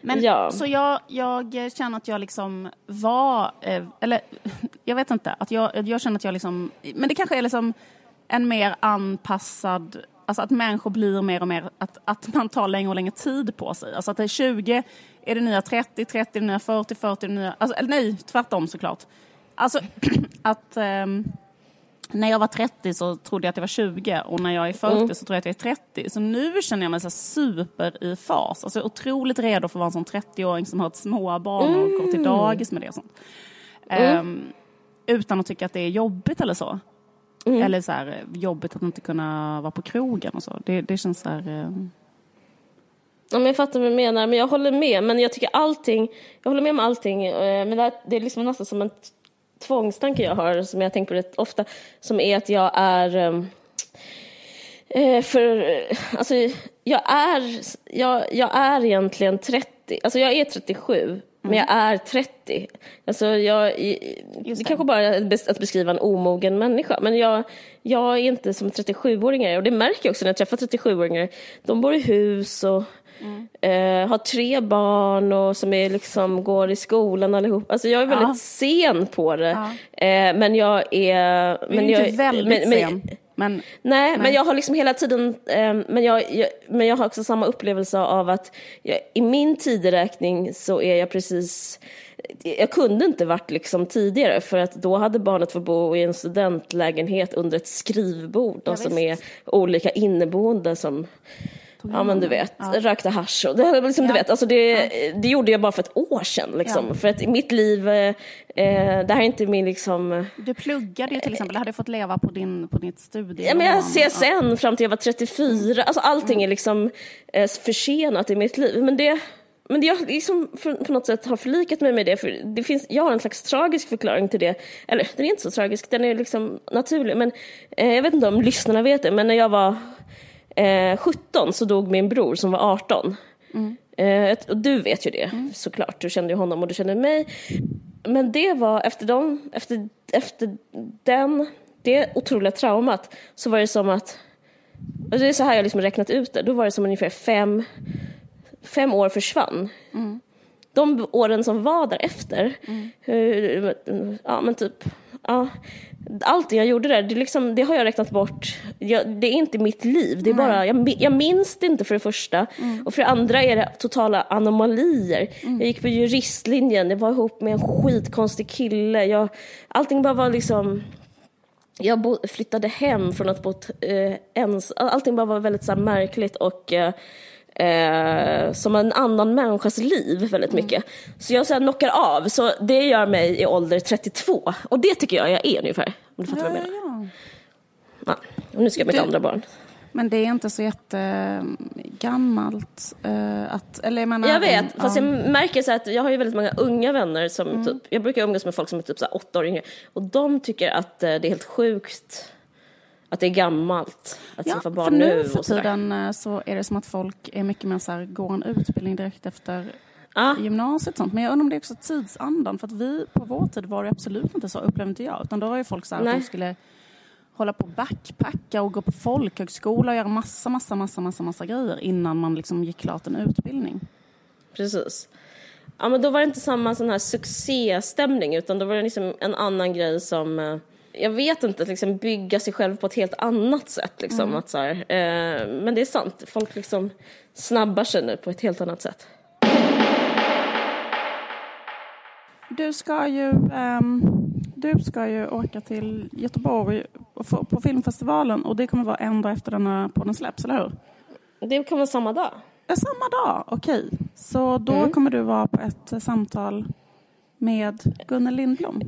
Men, ja. Så jag, jag känner att jag liksom var, eh, eller jag vet inte, att jag, jag känner att jag liksom, men det kanske är liksom en mer anpassad Alltså att människor blir mer och mer, att, att man tar längre och längre tid på sig. Alltså att det är 20 är det nya 30, 30 är det nya 40, 40 är det nya... Alltså, eller nej, tvärtom såklart. Alltså att um, när jag var 30 så trodde jag att jag var 20 och när jag är 40 mm. så tror jag att jag är 30. Så nu känner jag mig så super i fas. Alltså otroligt redo för att vara en sån 30-åring som har ett småbarn mm. och går till dagis med det och sånt. Mm. Um, utan att tycka att det är jobbigt eller så. Mm. Eller så här, jobbigt att inte kunna vara på krogen och så. Det, det känns så här... Um, Ja, men jag fattar vad du menar, men jag håller med. Men jag tycker allting, jag håller med om allting. Eh, men det är liksom nästan som en tvångstanke jag har, som jag tänker på rätt ofta, som är att jag är ehm, eh, för, alltså, jag är, jag, jag är egentligen 30, alltså jag är 37, mm. Men jag är 30. Alltså jag, det. det kanske bara är att beskriva en omogen människa, men jag, jag är inte som 37-åringar och det märker jag också när jag träffar 37-åringar. De bor i hus och Mm. Eh, har tre barn och som är liksom, går i skolan allihop. Alltså jag är väldigt ja. sen på det. Ja. Eh, men jag är... Är men inte jag, väldigt men, sen. Men, nej, men, men jag har liksom hela tiden, eh, men, jag, jag, men jag har också samma upplevelse av att jag, i min tideräkning så är jag precis, jag kunde inte varit liksom tidigare för att då hade barnet fått bo i en studentlägenhet under ett skrivbord, ja, alltså med olika inneboende som Ja men du vet, ja. rökte hasch och det, liksom, ja. du vet, alltså det, ja. det gjorde jag bara för ett år sedan. Liksom. För att i mitt liv, eh, det här är inte min liksom... Du pluggade ju till exempel, du hade fått leva på, din, på ditt studie. Ja men jag CSN fram till jag var 34, alltså allting mm. är liksom eh, försenat i mitt liv. Men det, men jag liksom på något sätt har förlikat mig med det, för det finns, jag har en slags tragisk förklaring till det. Eller den är inte så tragisk, den är liksom naturlig. Men eh, jag vet inte om lyssnarna vet det, men när jag var Eh, 17 så dog min bror som var 18. Mm. Eh, och du vet ju det mm. såklart, du kände ju honom och du kände mig. Men det var efter, dem, efter, efter den, det otroliga traumat så var det som att, och det är så här jag liksom räknat ut det, då var det som ungefär fem, fem år försvann. Mm. De åren som var därefter, mm. ja men typ ja, allting jag gjorde där, det, liksom, det har jag räknat bort. Jag, det är inte mitt liv. Det är bara, jag, jag minns det inte för det första. Mm. Och för det andra är det totala anomalier. Mm. Jag gick på juristlinjen, jag var ihop med en skitkonstig kille. Jag, allting bara var liksom... Jag bo, flyttade hem från att bo eh, ens... Allting bara var väldigt så märkligt och... Eh, eh, som en annan människas liv väldigt Mm. mycket. Så jag så här, knockar av, så det gör mig i ålder 32. Och det tycker jag jag är ungefär. Om du fattar vad jag menar. ja. Ja. Och nu ska jag mitt andra barn. Men det är inte så jättegammalt uh, att... Eller jag menar... Jag vet, en- fast ja. jag märker så att jag har ju väldigt många unga vänner som typ, jag brukar umgås med folk som är typ så åtta år yngre och de tycker att eh, det är helt sjukt att det är gammalt att Ja, skaffa för barn nu nu för och sådär. tiden eh, så är det som att folk är mycket mer så här, går en utbildning direkt efter Ja, gymnasiet och sånt. Men jag undrar om det är också tidsandan. För att vi, på vår tid var det absolut inte så, upplevde inte jag. Utan då var ju folk så här att de skulle hålla på och backpacka och gå på folkhögskola och göra massa, massa, massa, massa, massa grejer innan man liksom gick klart en utbildning. precis. Ja, men då var det inte samma sån här succéstämning utan då var det liksom en annan grej som eh, jag vet inte, att liksom bygga sig själv på ett helt annat sätt. Liksom, att så här, eh, men det är sant, folk liksom snabbar sig nu på ett helt annat sätt. Du ska ju, ehm, du ska ju åka till Göteborg på filmfestivalen och det kommer vara en dag efter den här podden släpps, eller hur? Det vara samma dag. Ja, samma dag, okej. Så då Mm. kommer du vara på ett eh, samtal med Gunnel Lindblom.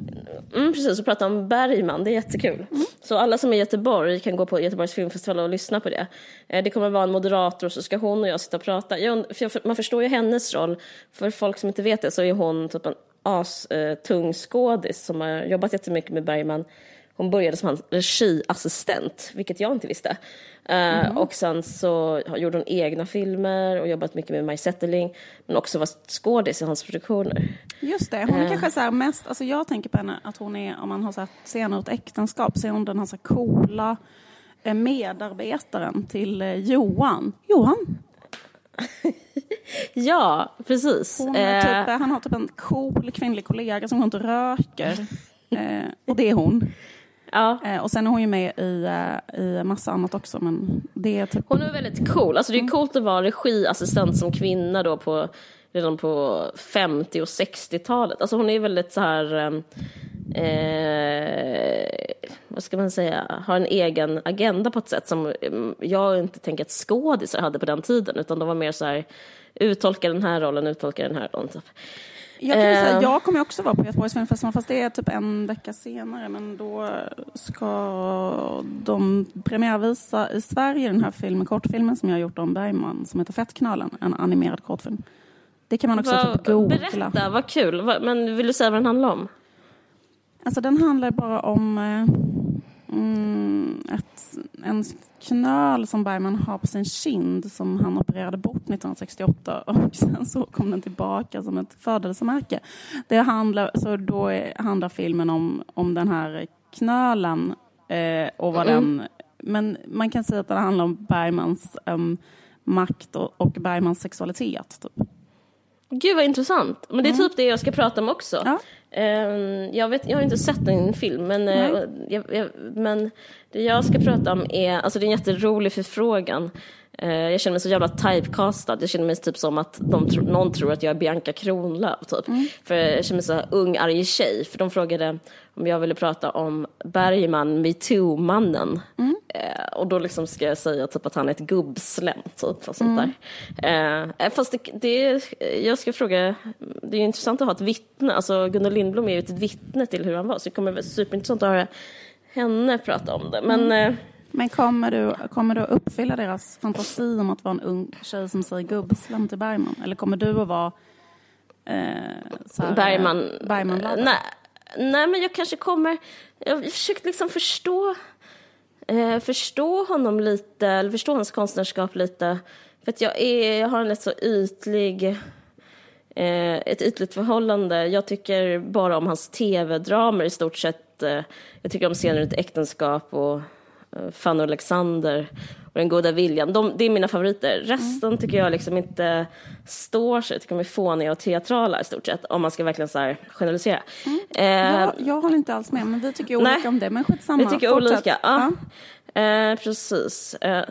Mm, precis, och prata om Bergman, det är jättekul. Så alla som är i Göteborg kan gå på Göteborgs filmfestival och lyssna på det. Eh, Det kommer vara en moderator så ska hon och jag sitta och prata. Jag, för man förstår ju hennes roll. För folk som inte vet det så är hon typ en as-tung skådis som har jobbat jättemycket med Bergman. Hon började som hans regiassistent, vilket jag inte visste. Eh, Och sen så gjorde hon egna filmer och jobbat mycket med Maj Zetterling. Men också var skådis i hans produktioner. Just det, hon är Eh. kanske så här mest, alltså jag tänker på henne att hon är, om man har sett scener ur ett äktenskap, så är hon den här så här coola eh, medarbetaren till Johan. Johan! Ja, precis. Hon är typ, han har typ en cool kvinnlig kollega som går inte röker. Eh, och det är hon. Ja. Eh, och sen är hon ju med i, eh, i massa annat också, men det är typ... Hon är väldigt cool. Alltså det är coolt att vara regiassistent som kvinna då på, redan på 50 och 60-talet. Alltså hon är väldigt så här... ehm, Eh, vad ska man säga, har en egen agenda på ett sätt som mm, jag inte tänker att skådisar hade på den tiden, utan de var mer så här, uttolka den här rollen, uttolka den här rollen. Jag, kan säga, Eh. jag kommer också vara på Göteborgs filmfestival, fast det är typ en vecka senare. Men då ska de premiärvisa i Sverige den här filmen, kortfilmen som jag har gjort om Bergman, som heter Fettknölen, en animerad kortfilm. Det kan man också Vad- typ googla. berätta, vad kul. Vad- Men vill du säga vad den handlar om? Alltså den handlar bara om eh, mm, ett, en knöl som Bergman har på sin kind som han opererade bort 1968 och sen så kom den tillbaka som ett födelsemärke. Det handlar, så då är, handlar filmen om, om den här knölen eh, och vad Mm. den... Men man kan säga att den handlar om Bergmans em, makt och, och Bergmans sexualitet. Typ. Gud vad intressant. Men det är typ det jag ska prata om också. Ja. Ehm, jag, vet, jag har inte sett en film, men, eh, jag, jag, men det jag ska prata om är, alltså det är en jätterolig förfrågan. Eh, jag känner mig så jävla typecastad. Jag känner mig typ som att tro, någon tror att jag är Bianca Kronlöf. Typ. För jag känner mig så här ung, arg tjej. För de frågade om jag ville prata om Bergman, metoo-mannen. Eh, och då liksom ska jag säga typ att han är ett gubbslem, typ. Och sånt där. Eh, fast det, det, jag ska fråga, det är intressant att ha ett vittne. Alltså Gunnar Lindblom är ju ett vittne till hur han var. Så det kommer vara superintressant att höra henne prata om det. Men eh, Men kommer du, kommer du att uppfylla deras fantasi om att vara en ung tjej som säger gubbslam till Bergman? Eller kommer du att vara eh, här, Bergman... eh, bergman nej, nej, men jag kanske kommer... Jag har försökt liksom förstå, eh, förstå honom lite, eller förstå hans konstnärskap lite. För att jag, är, jag har en rätt så ytlig... Eh, ett ytligt förhållande. Jag tycker bara om hans tv-dramer i stort sett. Eh, jag tycker om scener i ett äktenskap och eh, Fanny och Alexander. Den goda viljan. De, det är mina favoriter. Resten tycker jag liksom inte står sig. Jag tycker de är fåniga och teatrala i stort sett. Om man ska verkligen så här generalisera. Eh, Jag, jag håller inte alls med, men vi tycker olika Nej. om det. Men skitsamma. vi tycker Fortsätt. olika. Ja. Eh, precis. Eh,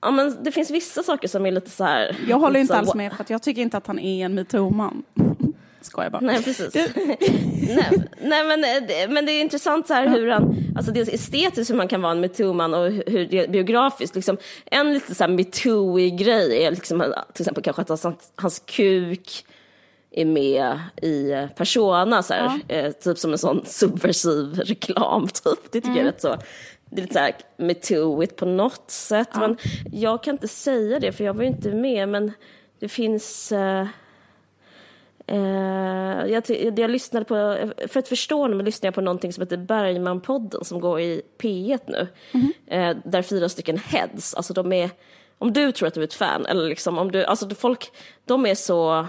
ja, men det finns vissa saker som är lite så här... Jag håller inte alls med, för jag tycker inte att han är en metoo-man. Skojar bara. Nej, precis. nej, nej, men, eh, men det är intressant så här hur han, alltså dels estetiskt hur man kan vara en metoo-man och hur- det biografiskt, liksom, en lite så här metoo-ig grej är liksom, till exempel kanske att hans, hans kuk är med i eh, Persona, så här, eh, typ som en sån subversiv reklam, typ. Det tycker jag är rätt så, det är lite så här metooigt på något sätt. Men jag kan inte säga det, för jag var ju inte med, men det finns... Eh, Eh, jag, jag lyssnade på, för att förstå honom lyssnade jag på någonting som heter Bergmanpodden som går i P1 nu. Eh, där fyra stycken heads, alltså de är, om du tror att du är ett fan, eller liksom om du, alltså folk, de är så,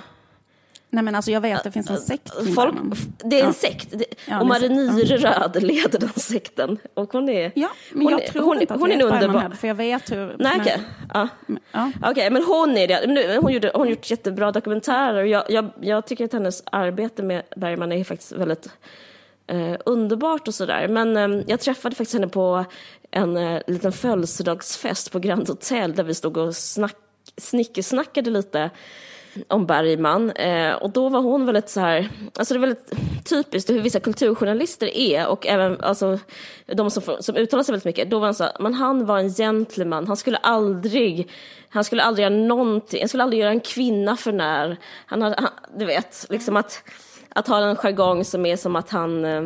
Nej men alltså jag vet att det finns en sekt folk, det är en Ja. sekt. Det, Ja, och är Marie Nyreröd leder den sekten. Och hon är, Ja, men hon, jag är- tror hon, inte att hon det är är en ett underbar... Bergman-head, för jag vet hur... Nej, men- okej. Ja. Ja. Okej, men hon är det. Men nu- Hon, gjorde, hon har gjort jättebra dokumentärer. Jag, jag, jag tycker att hennes arbete med Bergman är faktiskt väldigt eh, underbart och sådär. Men eh, jag träffade faktiskt henne på en eh, liten födelsedagsfest på Grand Hotel där vi stod och snack, snickesnackade lite om Bergman. Eh, och då var hon väldigt så här, alltså det är väldigt typiskt hur vissa kulturjournalister är och även alltså, de som, som uttalar sig väldigt mycket. Då var han så här, men han var en gentleman, han skulle aldrig, han skulle aldrig göra någonting, han skulle aldrig göra en kvinna för när. Han hade, han, du vet, liksom att, att ha en jargong som är som att han eh,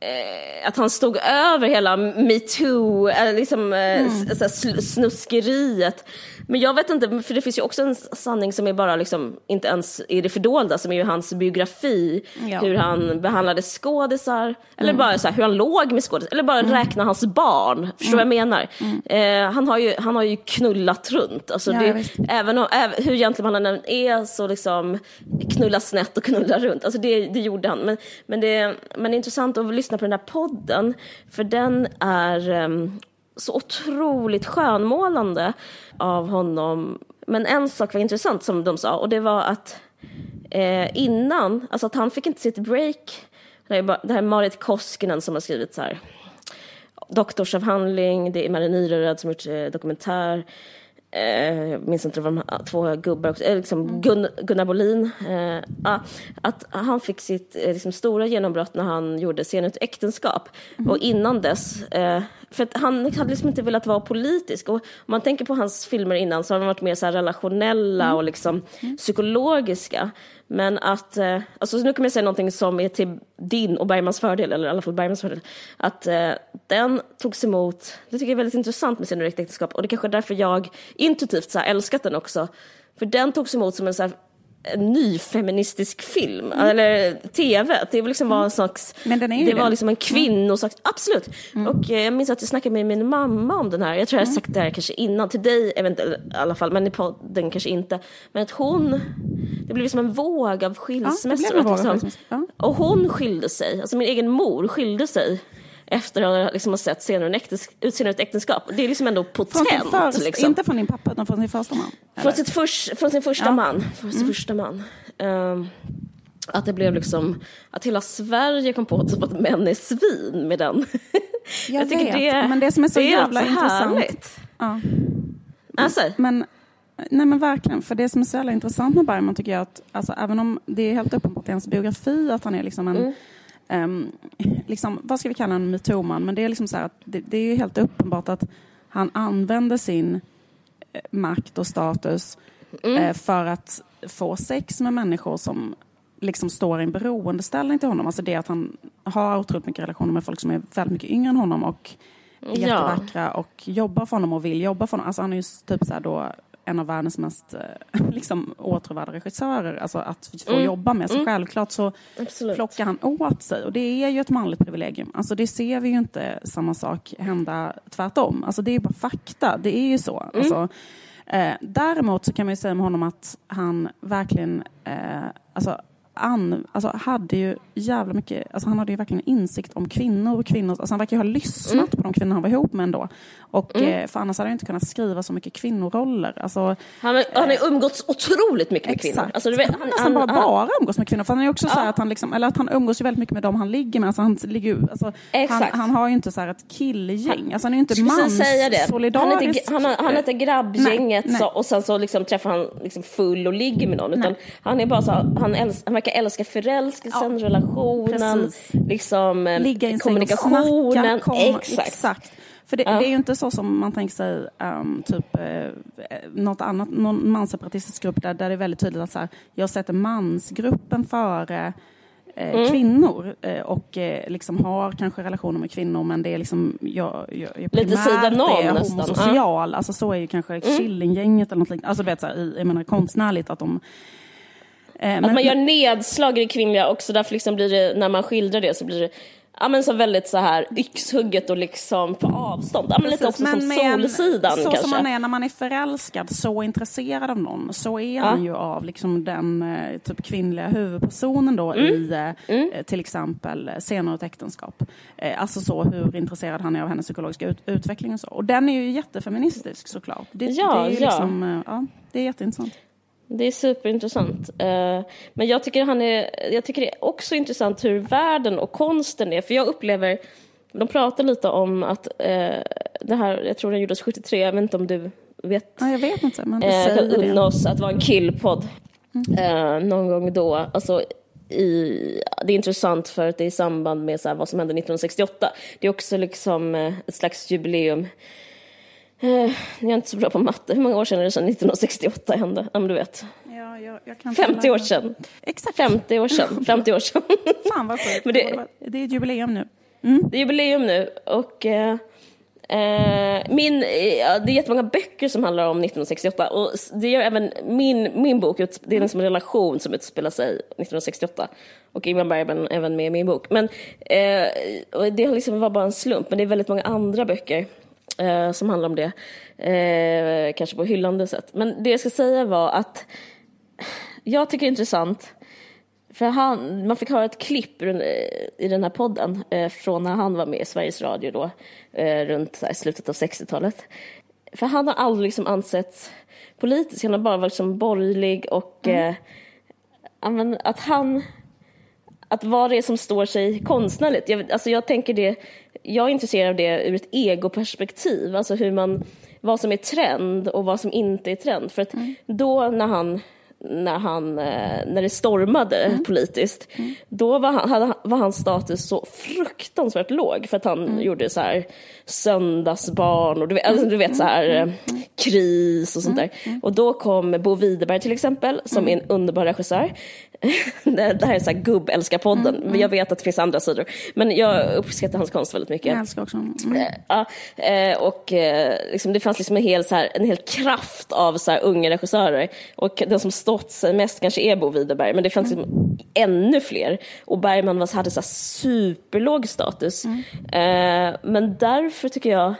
eh, att han stod över hela metoo, eller liksom eh, sl- snuskeriet. Men jag vet inte, för det finns ju också en sanning som är bara liksom, inte ens i det fördolda, som är ju hans biografi, Ja. hur han behandlade skådisar, eller bara så här, hur han låg med skådisar, eller bara räkna hans barn. Förstår du vad jag menar? Eh, han, har ju, han har ju knullat runt. Alltså Ja, det, även, om, även hur än är så liksom knulla snett och knulla runt. Alltså det, det gjorde han. Men, men, det, men det är intressant att lyssna på den här podden för den är em, så otroligt skönmålande av honom. Men en sak var intressant som de sa och det var att eh, innan, alltså att han fick inte sitt break. Det det här är Marit Koskinen som har skrivit så här doktorsavhandling, det är Marie Nyreröd som har gjort eh, dokumentär. Eh, jag minns inte vad de här två gubbar också, eh, liksom Gun, Gunnar Bolin. Eh, ja, att han fick sitt eh, liksom, stora genombrott när han gjorde Scenen ett äktenskap. Och innan dess, eh, för att han hade liksom inte velat vara politisk. Och om man tänker på hans filmer innan så har de varit mer så här relationella och liksom psykologiska. Men att, eh, alltså nu kommer jag säga någonting som är till din och Bergmans fördel, eller i alla fall Bergmans fördel. Att eh, den togs emot, det tycker jag är väldigt intressant med sin direkt äktenskap och det är kanske är därför jag intuitivt så här älskat den också. För den togs emot som en så här en ny feministisk film, eller tv. Det var liksom var en slags, Men den är ju det det. var liksom en kvinnosak, absolut. Och eh, jag minns att jag snackade med min mamma om den här, jag tror jag har sagt det här kanske innan, till dig eventuellt i alla fall, men i podden kanske inte. Men att hon, det blev liksom en våg av skilsmässor. liksom, skilsmässor, ja. Och hon skilde sig, alltså min egen mor skilde sig efter att liksom ha sett senare en äktensk- Utseende ett äktenskap. Det är liksom ändå Från potent. sin först, liksom. Inte från din pappa, utan från sin första man. Från, sitt förs, från sin första Ja. Mm. man. Från sin första man. Ehm, att det blev liksom, att hela Sverige kom på typ att män är svin med den. Jag vet, men det som är så det jävla alltså intressant- härligt. Ja. Alltså, Men, nej men verkligen, för det som är så jävla intressant med Bergman tycker jag att, alltså, även om det är helt uppenbart i hans biografi att han är liksom en, ehm, liksom, vad ska vi kalla en metoo-man, men det är liksom så här att det, det är ju helt uppenbart att han använder sin eh, makt och status eh, för att få sex med människor som liksom står i en beroendeställning till honom. Alltså det att han har otroligt mycket relationer med folk som är väldigt mycket yngre än honom och Ja. jättevackra och jobbar för honom och vill jobba för honom. Alltså han är ju typ så här då en av världens mest eh, liksom, åtråvärda regissörer. Alltså att få Mm. jobba med. Så självklart så absolut. plockar han åt sig. Och det är ju ett manligt privilegium. Alltså det ser vi ju inte samma sak hända tvärtom. Alltså det är bara fakta. Det är ju så. Mm. Alltså, eh, däremot så kan man ju säga med honom att han verkligen, eh, alltså an, alltså, hade ju jävla mycket, alltså, han hade ju verkligen insikt om kvinnor och kvinnors, alltså, han verkar ju ha lyssnat mm. på de kvinnor han var ihop med ändå. Och, mm. eh, för annars hade han inte kunnat skriva så mycket kvinnoroller. Alltså, han, har, han har umgåtts otroligt mycket med exakt. kvinnor. Alltså, vet, han, nästan han, bara, bara umgås med kvinnor. För han är också ja. så att han, liksom, eller att han umgås ju väldigt mycket med dem han ligger med. Alltså, han, ligger, alltså, han, han, har ju inte så ett killgäng. Alltså, han är ju inte manssolidarisk. Han, han, han heter grabbgänget nej, nej. Så, och sen så liksom träffar han liksom full och ligger med någon. Utan han är bara så, han, älsk, han verkar älska förälskelsen, ja. relationen, liksom, Ligga kommunikationen. Snacka, kom, exakt. exakt. För det, ja. det, är ju inte så som man tänker sig um, typ eh, något annat, någon manseparatistisk grupp där, där det är väldigt tydligt att så här, jag sätter mansgruppen före eh, mm. kvinnor eh, och eh, liksom har kanske relationer med kvinnor men det är liksom jag, jag, jag Lite sidan om nästan. homosocial, ja. alltså så är ju kanske mm. Killinggänget eller något liknande, alltså vet, så här, jag menar konstnärligt att de eh, att men, man gör nedslag i det kvinnliga också, därför liksom blir det, när man skildrar det så blir det Ja men så väldigt så här yxhugget och liksom på avstånd. Ja, men lite också men som Solsidan så kanske. Som man är när man är förälskad, så intresserad av någon, så är ja. han ju av liksom den eh, typ kvinnliga huvudpersonen då mm. i eh, mm. till exempel Senare ett äktenskap. Alltså så hur intresserad han är av hennes psykologiska ut utveckling och så. Och den är ju jättefeministisk såklart. Det, ja, det är ja. Liksom, ja, det är jätteintressant. Det är superintressant. Eh, men jag tycker, han är, jag tycker det är också intressant hur världen och konsten är. För jag upplever, de pratar lite om att eh, det här, jag tror den gjordes 73, jag vet inte om du vet? Ja, jag vet inte, men eh, kan unna oss att vara en killpodd mm. någon gång då. Alltså, i, det är intressant för att det är i samband med så här, vad som hände 1968. Det är också liksom ett slags jubileum Eh, jag är inte så bra på matte. Hur många år sedan är det sedan 1968 hände? Om du vet. Ja, jag, jag 50 år sedan. Exakt. 50 år sedan. 50 år sedan. Fan vad sjukt. det, det är ett jubileum nu. Mm. Det är jubileum nu och eh, eh min, ja, det är jättemånga böcker som handlar om 1968 och det gör även min, min bok, det är liksom en relation som utspelar sig 1968 och Ingmar Bergman även med i min bok. Men eh, det liksom var bara en slump, men det är väldigt många andra böcker eh, som handlar om det. Eh, kanske på hyllande sätt. Men det jag ska säga var att jag tycker det är intressant för han, man fick höra ett klipp i den här podden eh, från när han var med i Sveriges Radio då, eh, runt här, slutet av 60-talet. För han har aldrig liksom ansetts politisk, han har bara varit liksom borgerlig och mm. eh, att han att vad det är som står sig konstnärligt. Jag, alltså jag tänker det, jag är intresserad av det ur ett egoperspektiv, alltså hur man, vad som är trend och vad som inte är trend. För att mm. då när han när, han, eh, när det stormade mm. politiskt, mm. då var, han, var hans status så fruktansvärt låg för att han mm. gjorde så här söndagsbarn och du vet, alltså, du vet så här mm. eh, kris och sånt där. Och då kom Bo Widerberg till exempel, som är en underbar regissör. det här är så här gubbälskarpodden, mm, mm. jag vet att det finns andra sidor. Men jag uppskattar hans konst väldigt mycket. Jag älskar också. Mm. Eh, ja, och liksom, det fanns liksom en hel, så här, en hel kraft av så här, unga regissörer. Och den som stått sig mest kanske är Bo Widerberg, men det fanns mm. liksom ännu fler. Och Bergman var, hade så superlåg status. Mm. Eh, men därför tycker jag,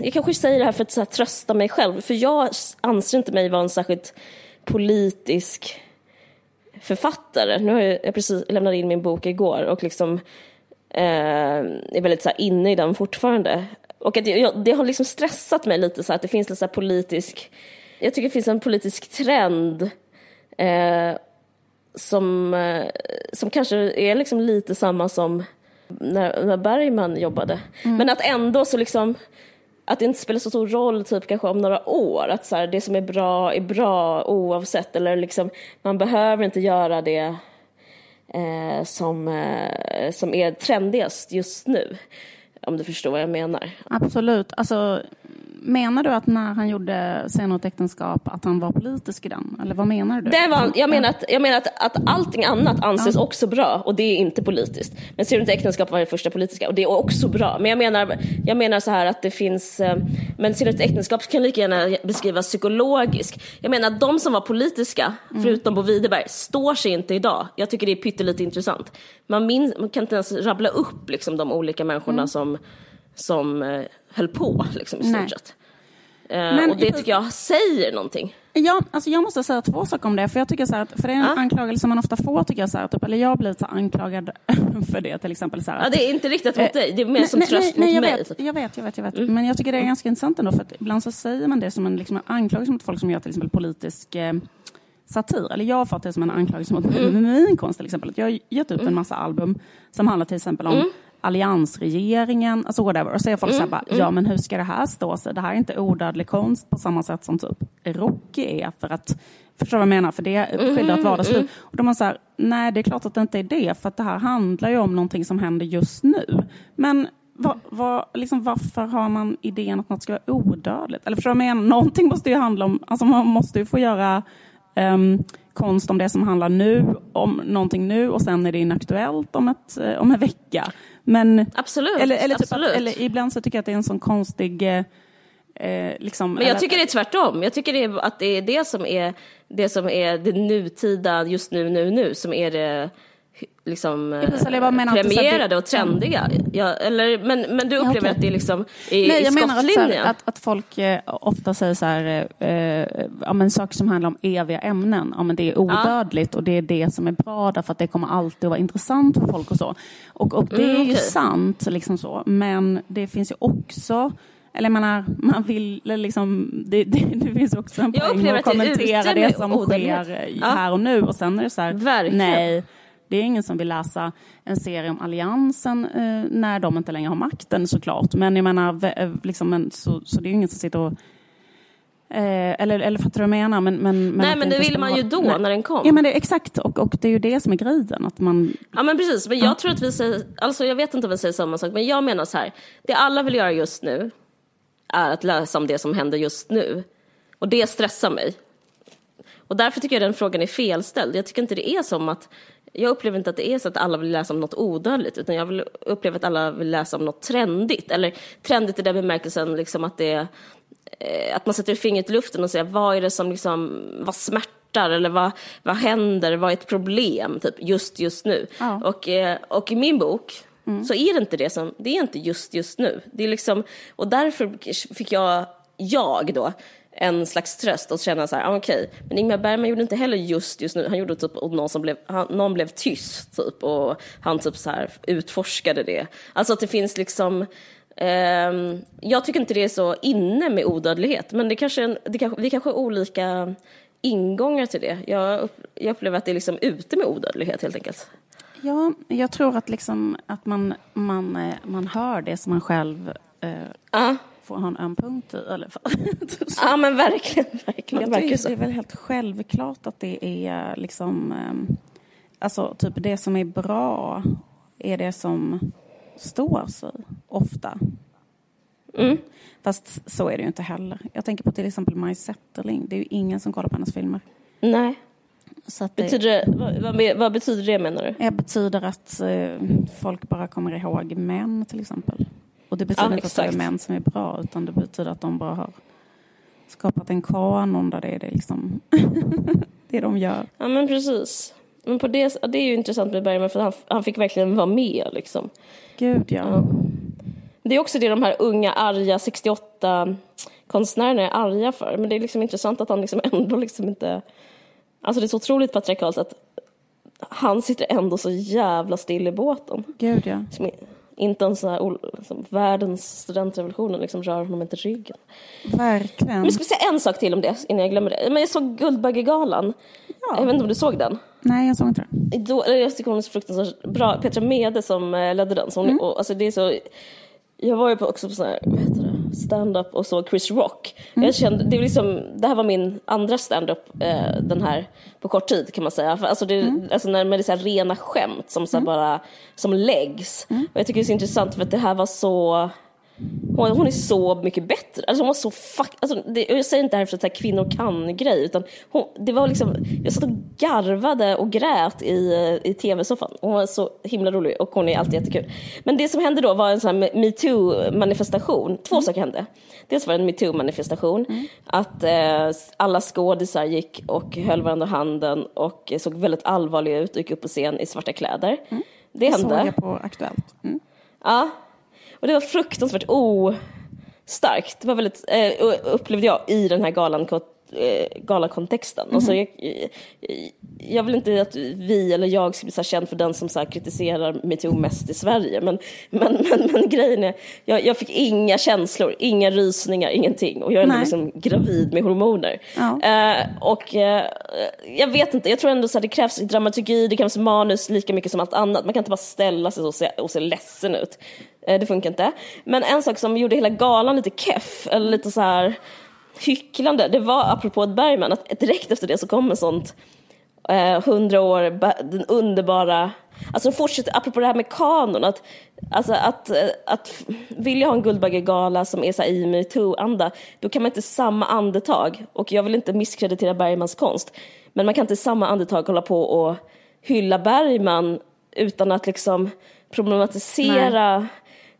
jag kanske säger det här för att så här, trösta mig själv, för jag anser inte mig vara en särskilt politisk författare. Nu har jag, jag precis lämnat in min bok igår och liksom eh, är väldigt så här, inne i den fortfarande. Och att jag, det har liksom stressat mig lite så att det finns lite så politisk jag tycker det finns en politisk trend eh, som, eh, som kanske är liksom lite samma som när, när Bergman jobbade. Mm. Men att ändå så liksom att det inte spelar så stor roll typ kanske om några år, att så här, det som är bra är bra oavsett, eller liksom man behöver inte göra det eh, som, eh, som är trendigast just nu. Om du förstår vad jag menar. Absolut. Alltså, Menar du att när han gjorde Senare äktenskap att han var politisk i den? Eller vad menar du? Det var, jag menar, att, jag menar att, att allting annat anses ja. också bra och det är inte politiskt. Men Senare äktenskap var det första politiska och det är också bra. Men jag menar, jag menar så här att det finns, eh, men Senare äktenskap kan lika gärna beskrivas psykologiskt. Jag menar att de som var politiska, mm. förutom Bo Widerberg, står sig inte idag. Jag tycker det är pyttelite intressant. Man, min, man kan inte ens rabbla upp liksom, de olika människorna mm. som som eh, höll på liksom, i stort sett. Men, och det tycker jag säger någonting. Ja, alltså jag måste säga två saker om det. För jag tycker så att, för det är en ja. anklagelse man ofta får, tycker jag, så här, typ, eller jag har blivit så anklagad för det till exempel. Så här, ja, det är inte riktat mot eh, dig, det är mer som nej, tröst nej, mot jag mig. Vet, jag vet, jag vet, jag vet. Mm. Men jag tycker det är ganska intressant ändå, för att ibland så säger man det som en, liksom, en anklagelse mot folk som gör till exempel politisk eh, satir. Eller jag har fått det som en anklagelse mot mm. min konst till exempel. Jag har gett ut en mm. massa album som handlar till exempel om mm alliansregeringen, alltså whatever. Och så är folk mm, så här bara, mm. ja men hur ska det här stå sig? Det här är inte odödlig konst på samma sätt som typ Rocky är för att, förstår du vad jag menar? För det skildrar ett vardagsliv. Mm, och de har så här, nej det är klart att det inte är det, för att det här handlar ju om någonting som händer just nu. Men vad, vad, liksom, varför har man idén att något ska vara odödligt? Eller förstår du vad jag menar? Någonting måste ju handla om, alltså man måste ju få göra um, konst om det som handlar nu, om någonting nu och sen är det inaktuellt om, ett, eh, om en vecka. Men, absolut. Eller, eller, typ absolut. Att, eller ibland så tycker jag att det är en sån konstig eh, eh liksom, Men jag eller, tycker det är tvärtom. Jag tycker det är, att det är det som är det som är det nutida, just nu, nu, nu, som är det liksom menar, premierade och trendiga. Ja, eller, men, men du upplever ja, okay. att det är liksom i, Nej, jag i menar att, här, att, att, folk eh, ofta säger så här, eh, eh, ja, men saker som handlar om eviga ämnen, ja, men det är odödligt ja. och det är det som är bra därför att det kommer alltid att vara intressant för folk och så. Och, och det mm, är ju sant, liksom så, men det finns ju också eller jag menar, man vill liksom, det, det, det finns också en poäng att kommentera det, det som sker ja. här och nu och sen är det så här, Verkligen. nej, det är ingen som vill läsa en serie om alliansen eh, när de inte längre har makten såklart. Men jag menar, eh, liksom, en, så, så det är ingen som sitter och Eh, eller, eller fattar du vad jag menar? Men, men, Nej, men det ville man ju då, Nej. när den kom. Ja, men det, exakt, och, och det är ju det som är grejen. Att man... Ja, men precis. Men jag ja. tror att vi säger, alltså jag vet inte om vi säger samma sak, men jag menar så här, det alla vill göra just nu är att läsa om det som händer just nu. Och det stressar mig. Och därför tycker jag den frågan är felställd. Jag tycker inte det är som att jag upplever inte att det är så att alla vill läsa om något odödligt, utan jag vill uppleva att alla vill läsa om något trendigt. Eller trendigt i den bemärkelsen liksom att, det, eh, att man sätter fingret i luften och säger vad är det som liksom, vad smärtar eller vad, vad händer, vad är ett problem typ, just just nu. Ja. Och, eh, och i min bok mm. så är det inte det som, det är inte just just nu. Det är liksom, och därför fick jag, jag då, en slags tröst och känna så här, ah, okej, okay. men Ingmar Bergman gjorde inte heller just just nu, han gjorde typ någon som blev, han, någon blev tyst typ och han typ så här utforskade det. Alltså att det finns liksom, eh, jag tycker inte det är så inne med odödlighet, men det kanske, det kanske, vi kanske har olika ingångar till det. Jag, upp, jag upplever att det är liksom ute med odödlighet helt enkelt. Ja, jag tror att, liksom, att man, man, eh, man hör det som man själv eh, uh får ha en punkt i alla fall. ja men verkligen, verkligen. Det, det är väl helt självklart att det är liksom, ehm, alltså typ det som är bra är det som står sig ofta. Mm. Fast så är det ju inte heller. Jag tänker på till exempel Maj Zetterling. Det är ju ingen som kollar på hennes filmer. Nej. Att betyder det, vad, vad, vad, betyder det menar du? Det betyder att eh, folk bara kommer ihåg män till exempel. Och det betyder ja, inte att det är män som är bra, utan det betyder att de bara har skapat en kanon där det är det, liksom det de gör. Ja, men precis. Men på det, det är ju intressant med Bergman, för han, han fick verkligen vara med. Liksom. Gud, ja. ja. Det är också det de här unga, arga 68-konstnärerna är arga för. Men det är liksom intressant att han liksom ändå liksom inte... Alltså det är så otroligt patriarkalt att han sitter ändå så jävla still i båten. Gud, ja. Som, inte ens här, liksom, världens studentrevolutionen liksom rör honom inte ryggen. Verkligen. Men ska vi säga en sak till om det innan jag glömmer det. Men jag såg Guldbaggegalan. Ja. Jag vet inte om du såg den? Nej, jag såg inte den. Då, jag tycker hon är så fruktansvärt bra. Petra Mede som eh, ledde den. Så hon, mm. och, alltså, det är så, jag var ju också på sån här, vad heter det, stand-up och så Chris Rock. Mm. Jag kände, det, var liksom, det här var min andra stand-up eh, den här på kort tid kan man säga. För, alltså, det, mm. alltså när, med det så här rena skämt som, så mm. bara, som läggs. Mm. Och jag tycker det är så intressant för att det här var så hon, hon, är så mycket bättre. Alltså hon var så fuck, alltså det, jag säger inte det här för att säga kvinnor kan-grej, utan hon, det var liksom, jag satt och garvade och grät i, i tv-soffan. Hon var så himla rolig och hon är alltid jättekul. Men det som hände då var en sån här metoo-manifestation. Två mm. saker hände. Dels var det en metoo-manifestation, mm. att eh, alla skådisar gick och höll varandra handen och såg väldigt allvarliga ut och gick upp på scen i svarta kläder. Mm. Det hände. Det såg jag på Aktuellt. Mm. Ja, och det var fruktansvärt o... starkt. Det var väldigt, eh, upplevde jag i den här galan, eh, galakontexten. Mm. Alltså, jag, jag vill inte att vi eller jag ska bli så känd för den som så kritiserar metoo mest i Sverige. Men, men, men, men grejen är, jag, jag, fick inga känslor, inga rysningar, ingenting. Och jag är ändå liksom gravid med hormoner. Ja. Eh, och eh, jag vet inte, jag tror ändå att det krävs dramaturgi, det krävs manus lika mycket som allt annat. Man kan inte bara ställa sig och se, och se ledsen ut. Eh, det funkar inte. Men en sak som gjorde hela galan lite keff, eller lite så här hycklande, det var apropå Bergman, att direkt efter det så kom en sånt eh, hundra år, den underbara Alltså de fortsätter, apropå det här med kanon, att, alltså att, eh, att vill jag ha en Guldbaggegala som är så i metoo-anda, då kan man inte samma andetag, och jag vill inte misskreditera Bergmans konst, men man kan inte samma andetag hålla på och hylla Bergman utan att liksom problematisera. Nej.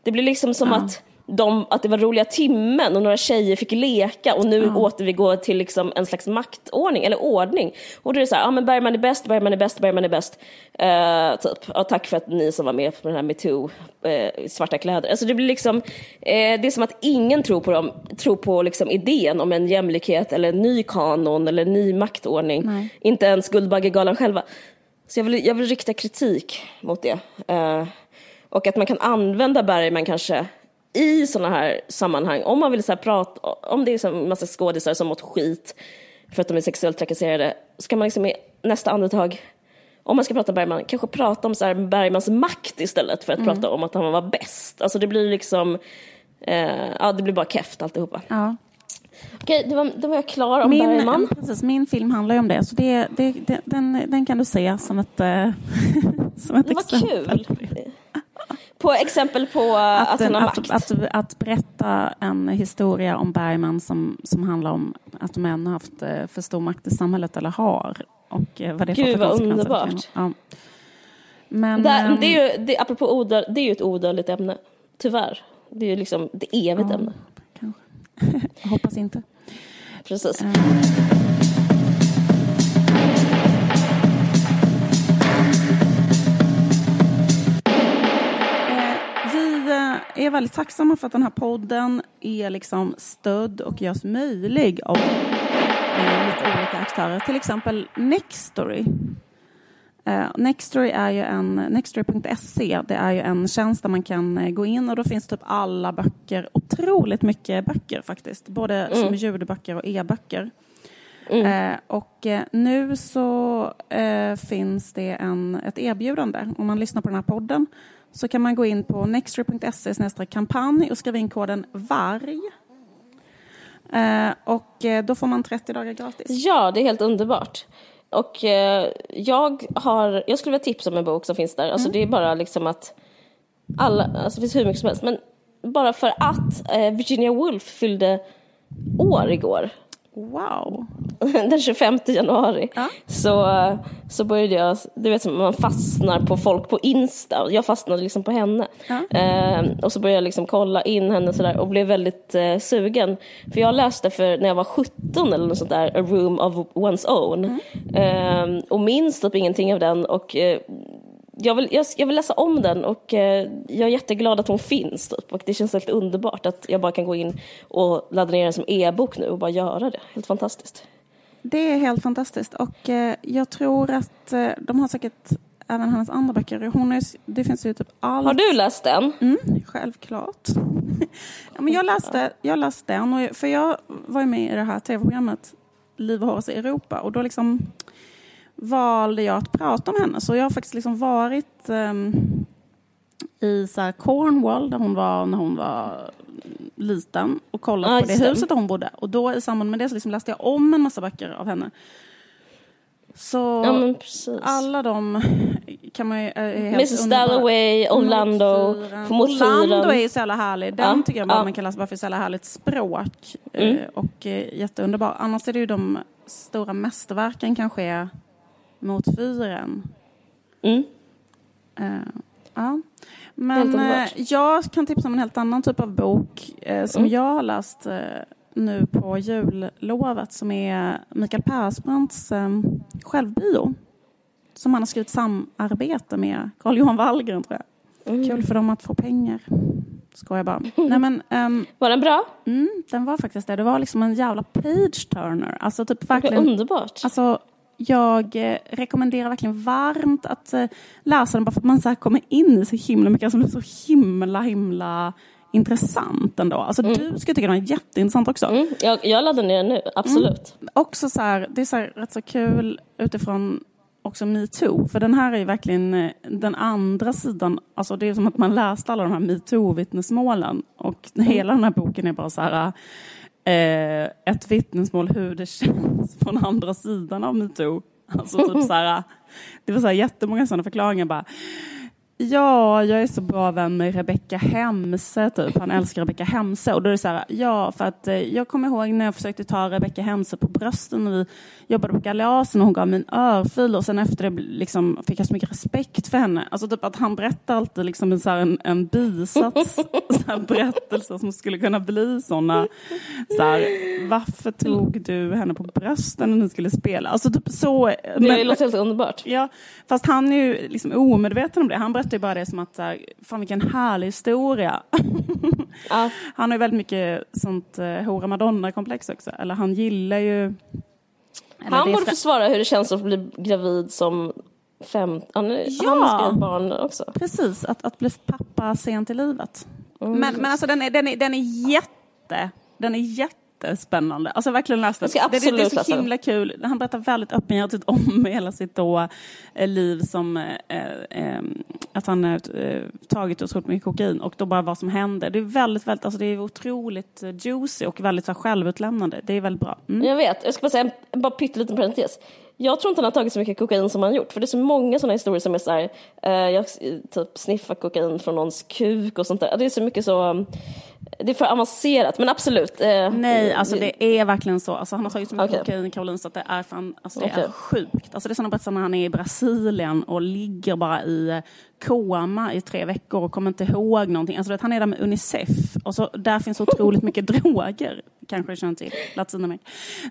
Det blir liksom som ja. att de, att det var roliga timmen och några tjejer fick leka och nu ja. återgår till liksom en slags maktordning eller ordning. Och då är det så här, ja men Bergman är bäst, Bergman är bäst, Bergman är bäst. Uh, typ, ja, tack för att ni som var med på den här metoo, uh, svarta kläder. Alltså det blir liksom, uh, det är som att ingen tror på dem, tror på liksom idén om en jämlikhet eller en ny kanon eller en ny maktordning. Nej. Inte ens Guldbaggegalan själva. Så jag vill, jag vill rikta kritik mot det. och att man kan använda Bergman kanske i sådana här sammanhang, om man vill så prata, om det är en massa skådisar som mått skit för att de är sexuellt trakasserade, så kan man liksom i nästa andetag, om man ska prata Bergman, kanske prata om så här Bergmans makt istället för att mm. prata om att han var bäst. Alltså det blir liksom, eh, ja det blir bara keft alltihopa. Ja. Okej, det var, då var jag klar om min, Bergman. Precis, min film handlar ju om det, så det, det, det den, den kan du se som ett, äh, som ett Vad kul! På exempel på att, att han har makt? Att, att, att, berätta en historia om Bergman som, som handlar om att män har haft eh, för stor makt i samhället, eller har. Och eh, vad det Gud, vad underbart. Ja. Men, det, äm... det är ju, det, apropå odör, det är ju ett odödligt ämne, tyvärr. Det är ju liksom det evigt ja, ämne. Kanske. Hoppas inte. Precis. Äm... är väldigt tacksamma för att den här podden är liksom stödd och görs möjlig av eh, lite olika aktörer. Till exempel Nextory. Uh, Nextory är ju en, Nextory.se, det är ju en tjänst där man kan uh, gå in och då finns typ alla böcker, otroligt mycket böcker faktiskt, både mm. som ljudböcker och e-böcker. Mm. Uh, och nu så finns det en, ett erbjudande om man lyssnar på den här podden så kan man gå in på nextory.se kampanj och skriva in koden VARG. Eh, och eh, då får man 30 dagar gratis. Ja, det är helt underbart. Och eh, jag har, jag skulle vilja tipsa om en bok som finns där. Alltså mm. det är bara liksom att alla, alltså det finns hur mycket som helst. Men bara för att Virginia Woolf fyllde år igår. Wow. Den 25 januari ja. så, så började jag, du vet som man fastnar på folk på Insta, jag fastnade liksom på henne. Ja. Eh, och så började jag liksom kolla in henne sådär och blev väldigt eh, sugen. För jag läste för när jag var 17 eller något sånt där, A Room of One's Own. Mm. Eh, och minns typ ingenting av den och eh, jag vill, jag, jag, vill läsa om den och eh, jag är jätteglad att hon finns. Typ. Och det känns helt underbart att jag bara kan gå in och ladda ner den som e-bok nu och bara göra det. Helt fantastiskt. Det är helt fantastiskt och eh, jag tror att eh, de har säkert även hennes andra böcker. Hon är, det finns ju typ allt. Har du läst den? Mm, självklart. ja, men jag, läste, jag läste den, och, för jag var ju med i det här tv-programmet Liv och Horace i Europa och då liksom valde jag att prata om henne. Så jag har faktiskt liksom varit um, i så Cornwall där hon var när hon var liten och kollat ah, på det huset där hon bodde. Och då i samband med det så liksom läste jag om en massa böcker av henne. Så ja, alla de kan man ju... Mrs Dalloway, Orlando, Orlando är ju så jävla härlig. Den ja, tycker jag ja. man kan läsa bara för så jävla härligt språk. Mm. Eh, och eh, jätteunderbar. Annars är det ju de stora mästerverken kanske är mot fyren. Mm. Uh, ja. Men uh, jag kan tipsa om en helt annan typ av bok uh, som mm. jag har läst nu på jullovet som är Mikael Persbrandts självbio. Som han har skrivit samarbete med Carl Johan Wallgren tror jag. Mm. Kul för dem att få pengar. Skojar bara. Nej, men, um, var den bra? Mm, den var faktiskt det. Det var liksom en jävla page-turner. Alltså typ verkligen. Det underbart. Alltså, jag eh, rekommenderar verkligen varmt att eh, läsa den bara för att man så kommer in i så himla mycket. Alltså, det är så himla, himla intressant ändå. Alltså, mm. Du skulle tycka den är jätteintressant också. Mm, jag, jag laddar ner nu, absolut. Mm. Också så här, det är så här, rätt så kul utifrån också metoo. För den här är ju verkligen eh, den andra sidan. Alltså det är som att man läste alla de här metoo-vittnesmålen. Och mm. hela den här boken är bara så här eh, ett vittnesmål hur det känns från andra sidan av metoo. Alltså typ så här, det var så här jättemånga sådana förklaringar bara. Ja, jag är så bra vän med Rebecka Hemse, typ. Han älskar Rebecka Hemse. Och då är det så här, ja, för att eh, jag kommer ihåg när jag försökte ta Rebecka Hemse på brösten när vi jobbade på Galeasen och hon gav mig en örfil och sen efter det liksom, fick jag så mycket respekt för henne. Alltså typ att han berättar alltid liksom en, så en, en bisats, så berättelser som skulle kunna bli sådana. Så här, varför tog du henne på brösten när ni skulle spela? Alltså typ så. Men, det låter helt underbart. Ja, fast han är ju liksom omedveten om det. Han berättar ju bara det som att, fan vilken härlig historia. Ja. Han har ju väldigt mycket sånt uh, hora madonna-komplex också. Eller han gillar ju... han borde försvara hur det känns att bli gravid som fem... Han, ja, han ska barn också. Precis, att, att bli pappa sent i livet. Mm. Men, men alltså den är, den är, den är jätte... Den är jätte jättespännande. Alltså verkligen läs den. Det, det, det, är så himla kul. Han berättar väldigt öppenhjärtigt om hela sitt då, eh, liv som eh, eh, att han eh, tagit otroligt mycket kokain och då bara vad som hände. Det är väldigt, väldigt, alltså det är otroligt eh, juicy och väldigt så självutlämnande. Det är väldigt bra. Mm. Jag vet, jag ska bara säga en bara pytteliten parentes. Jag tror inte han har tagit så mycket kokain som han gjort, för det är så många sådana historier som är så här, eh, jag typ sniffar kokain från någons kuk och sånt där. Det är så mycket så det är för avancerat, men absolut. Eh, Nej, alltså det är verkligen så. Alltså, han har tagit så mycket okay. kokain, Caroline, så att det är, fan, alltså, det okay. är sjukt. Alltså, det är sådana berättelser när han är i Brasilien och ligger bara i eh, koma i tre veckor och kommer inte ihåg någonting. Alltså, han är där med Unicef och så, där finns otroligt mycket droger, kanske känner till, Latinamerika,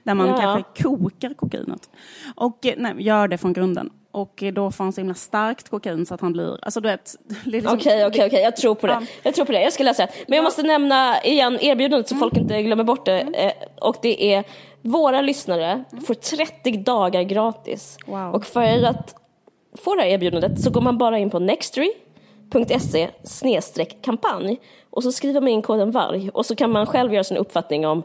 där man ja. kanske kokar kokainet. Och eh, nej, gör det från grunden och då får han så himla starkt kokain så att han blir, alltså du vet. Liksom- okej, okej, okej, jag tror på det. Jag tror på det, jag ska läsa. Men jag måste nämna igen erbjudandet så mm. folk inte glömmer bort det. Mm. Eh, och det är våra lyssnare mm. får 30 dagar gratis. Wow. Och för att få det här erbjudandet så går man bara in på nextory.se kampanj och så skriver man in koden VARG och så kan man själv göra sin uppfattning om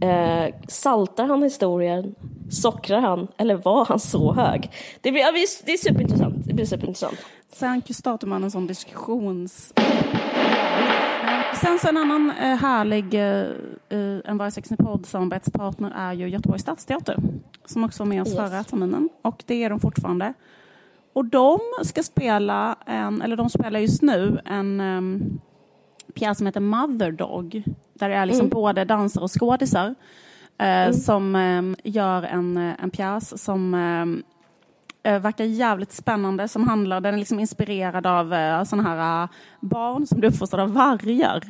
Eh, saltar han historien? Sockrar han? Eller var han så hög? Det, blir, ja, det är superintressant. Det blir superintressant. Sen startar man en sån diskussions... Sen så en annan eh, härlig eh, en varje podd samarbetspartner är ju Göteborgs stadsteater som också var med oss yes. förra terminen och det är de fortfarande. Och de ska spela en, eller de spelar just nu en um, pjäs som heter Mother Dog. Där det är liksom mm. både dansare och skådisar eh, mm. som eh, gör en, eh, en pjäs som eh, eh, verkar jävligt spännande. Som handlar, den är liksom inspirerad av eh, sådana här uh, barn som blir uppfostrade av vargar.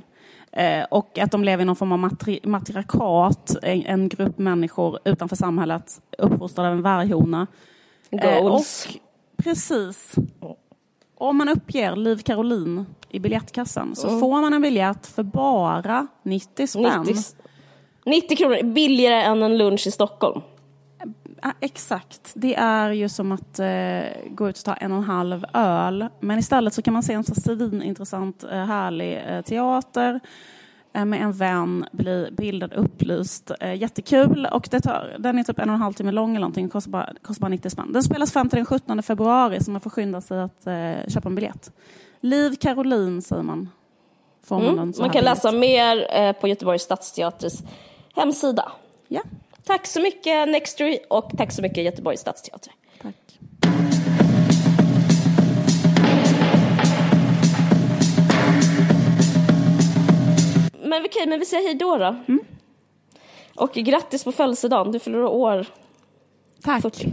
Eh, och att de lever i någon form av matri matriarkat, en, en, grupp människor utanför samhället uppfostrade av en varghona. Goals. och, precis. Om man uppger Liv Caroline i biljettkassan så mm. får man en biljett för bara 90 spänn. 90, 90 kronor, billigare än en lunch i Stockholm. Ja, exakt. Det är ju som att eh, gå ut och ta en och en halv öl. Men istället så kan man se en så svinintressant, eh, härlig eh, teater med en vän, bli bildad, upplyst. Eh, jättekul och det tar, den är typ en och en halv timme lång eller någonting, kostar bara, kostar bara 90 spänn. Den spelas fram till den 17 februari så man får skynda sig att eh, köpa en biljett. Liv Caroline säger man. Mm. Man, man kan läsa mer eh, på Göteborgs stadsteaters hemsida. Ja. Tack så mycket Nextory och tack så mycket Göteborgs stadsteater. Tack. Men okej, men vi säger hej då då. Mm. Och grattis på födelsedagen, du fyller år. Tack. Okej.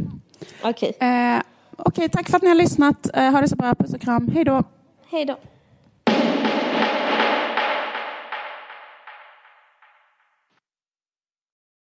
Okay. Eh, okay, tack för att ni har lyssnat. Eh, ha det så bra, puss och kram. Hej då. Hej då.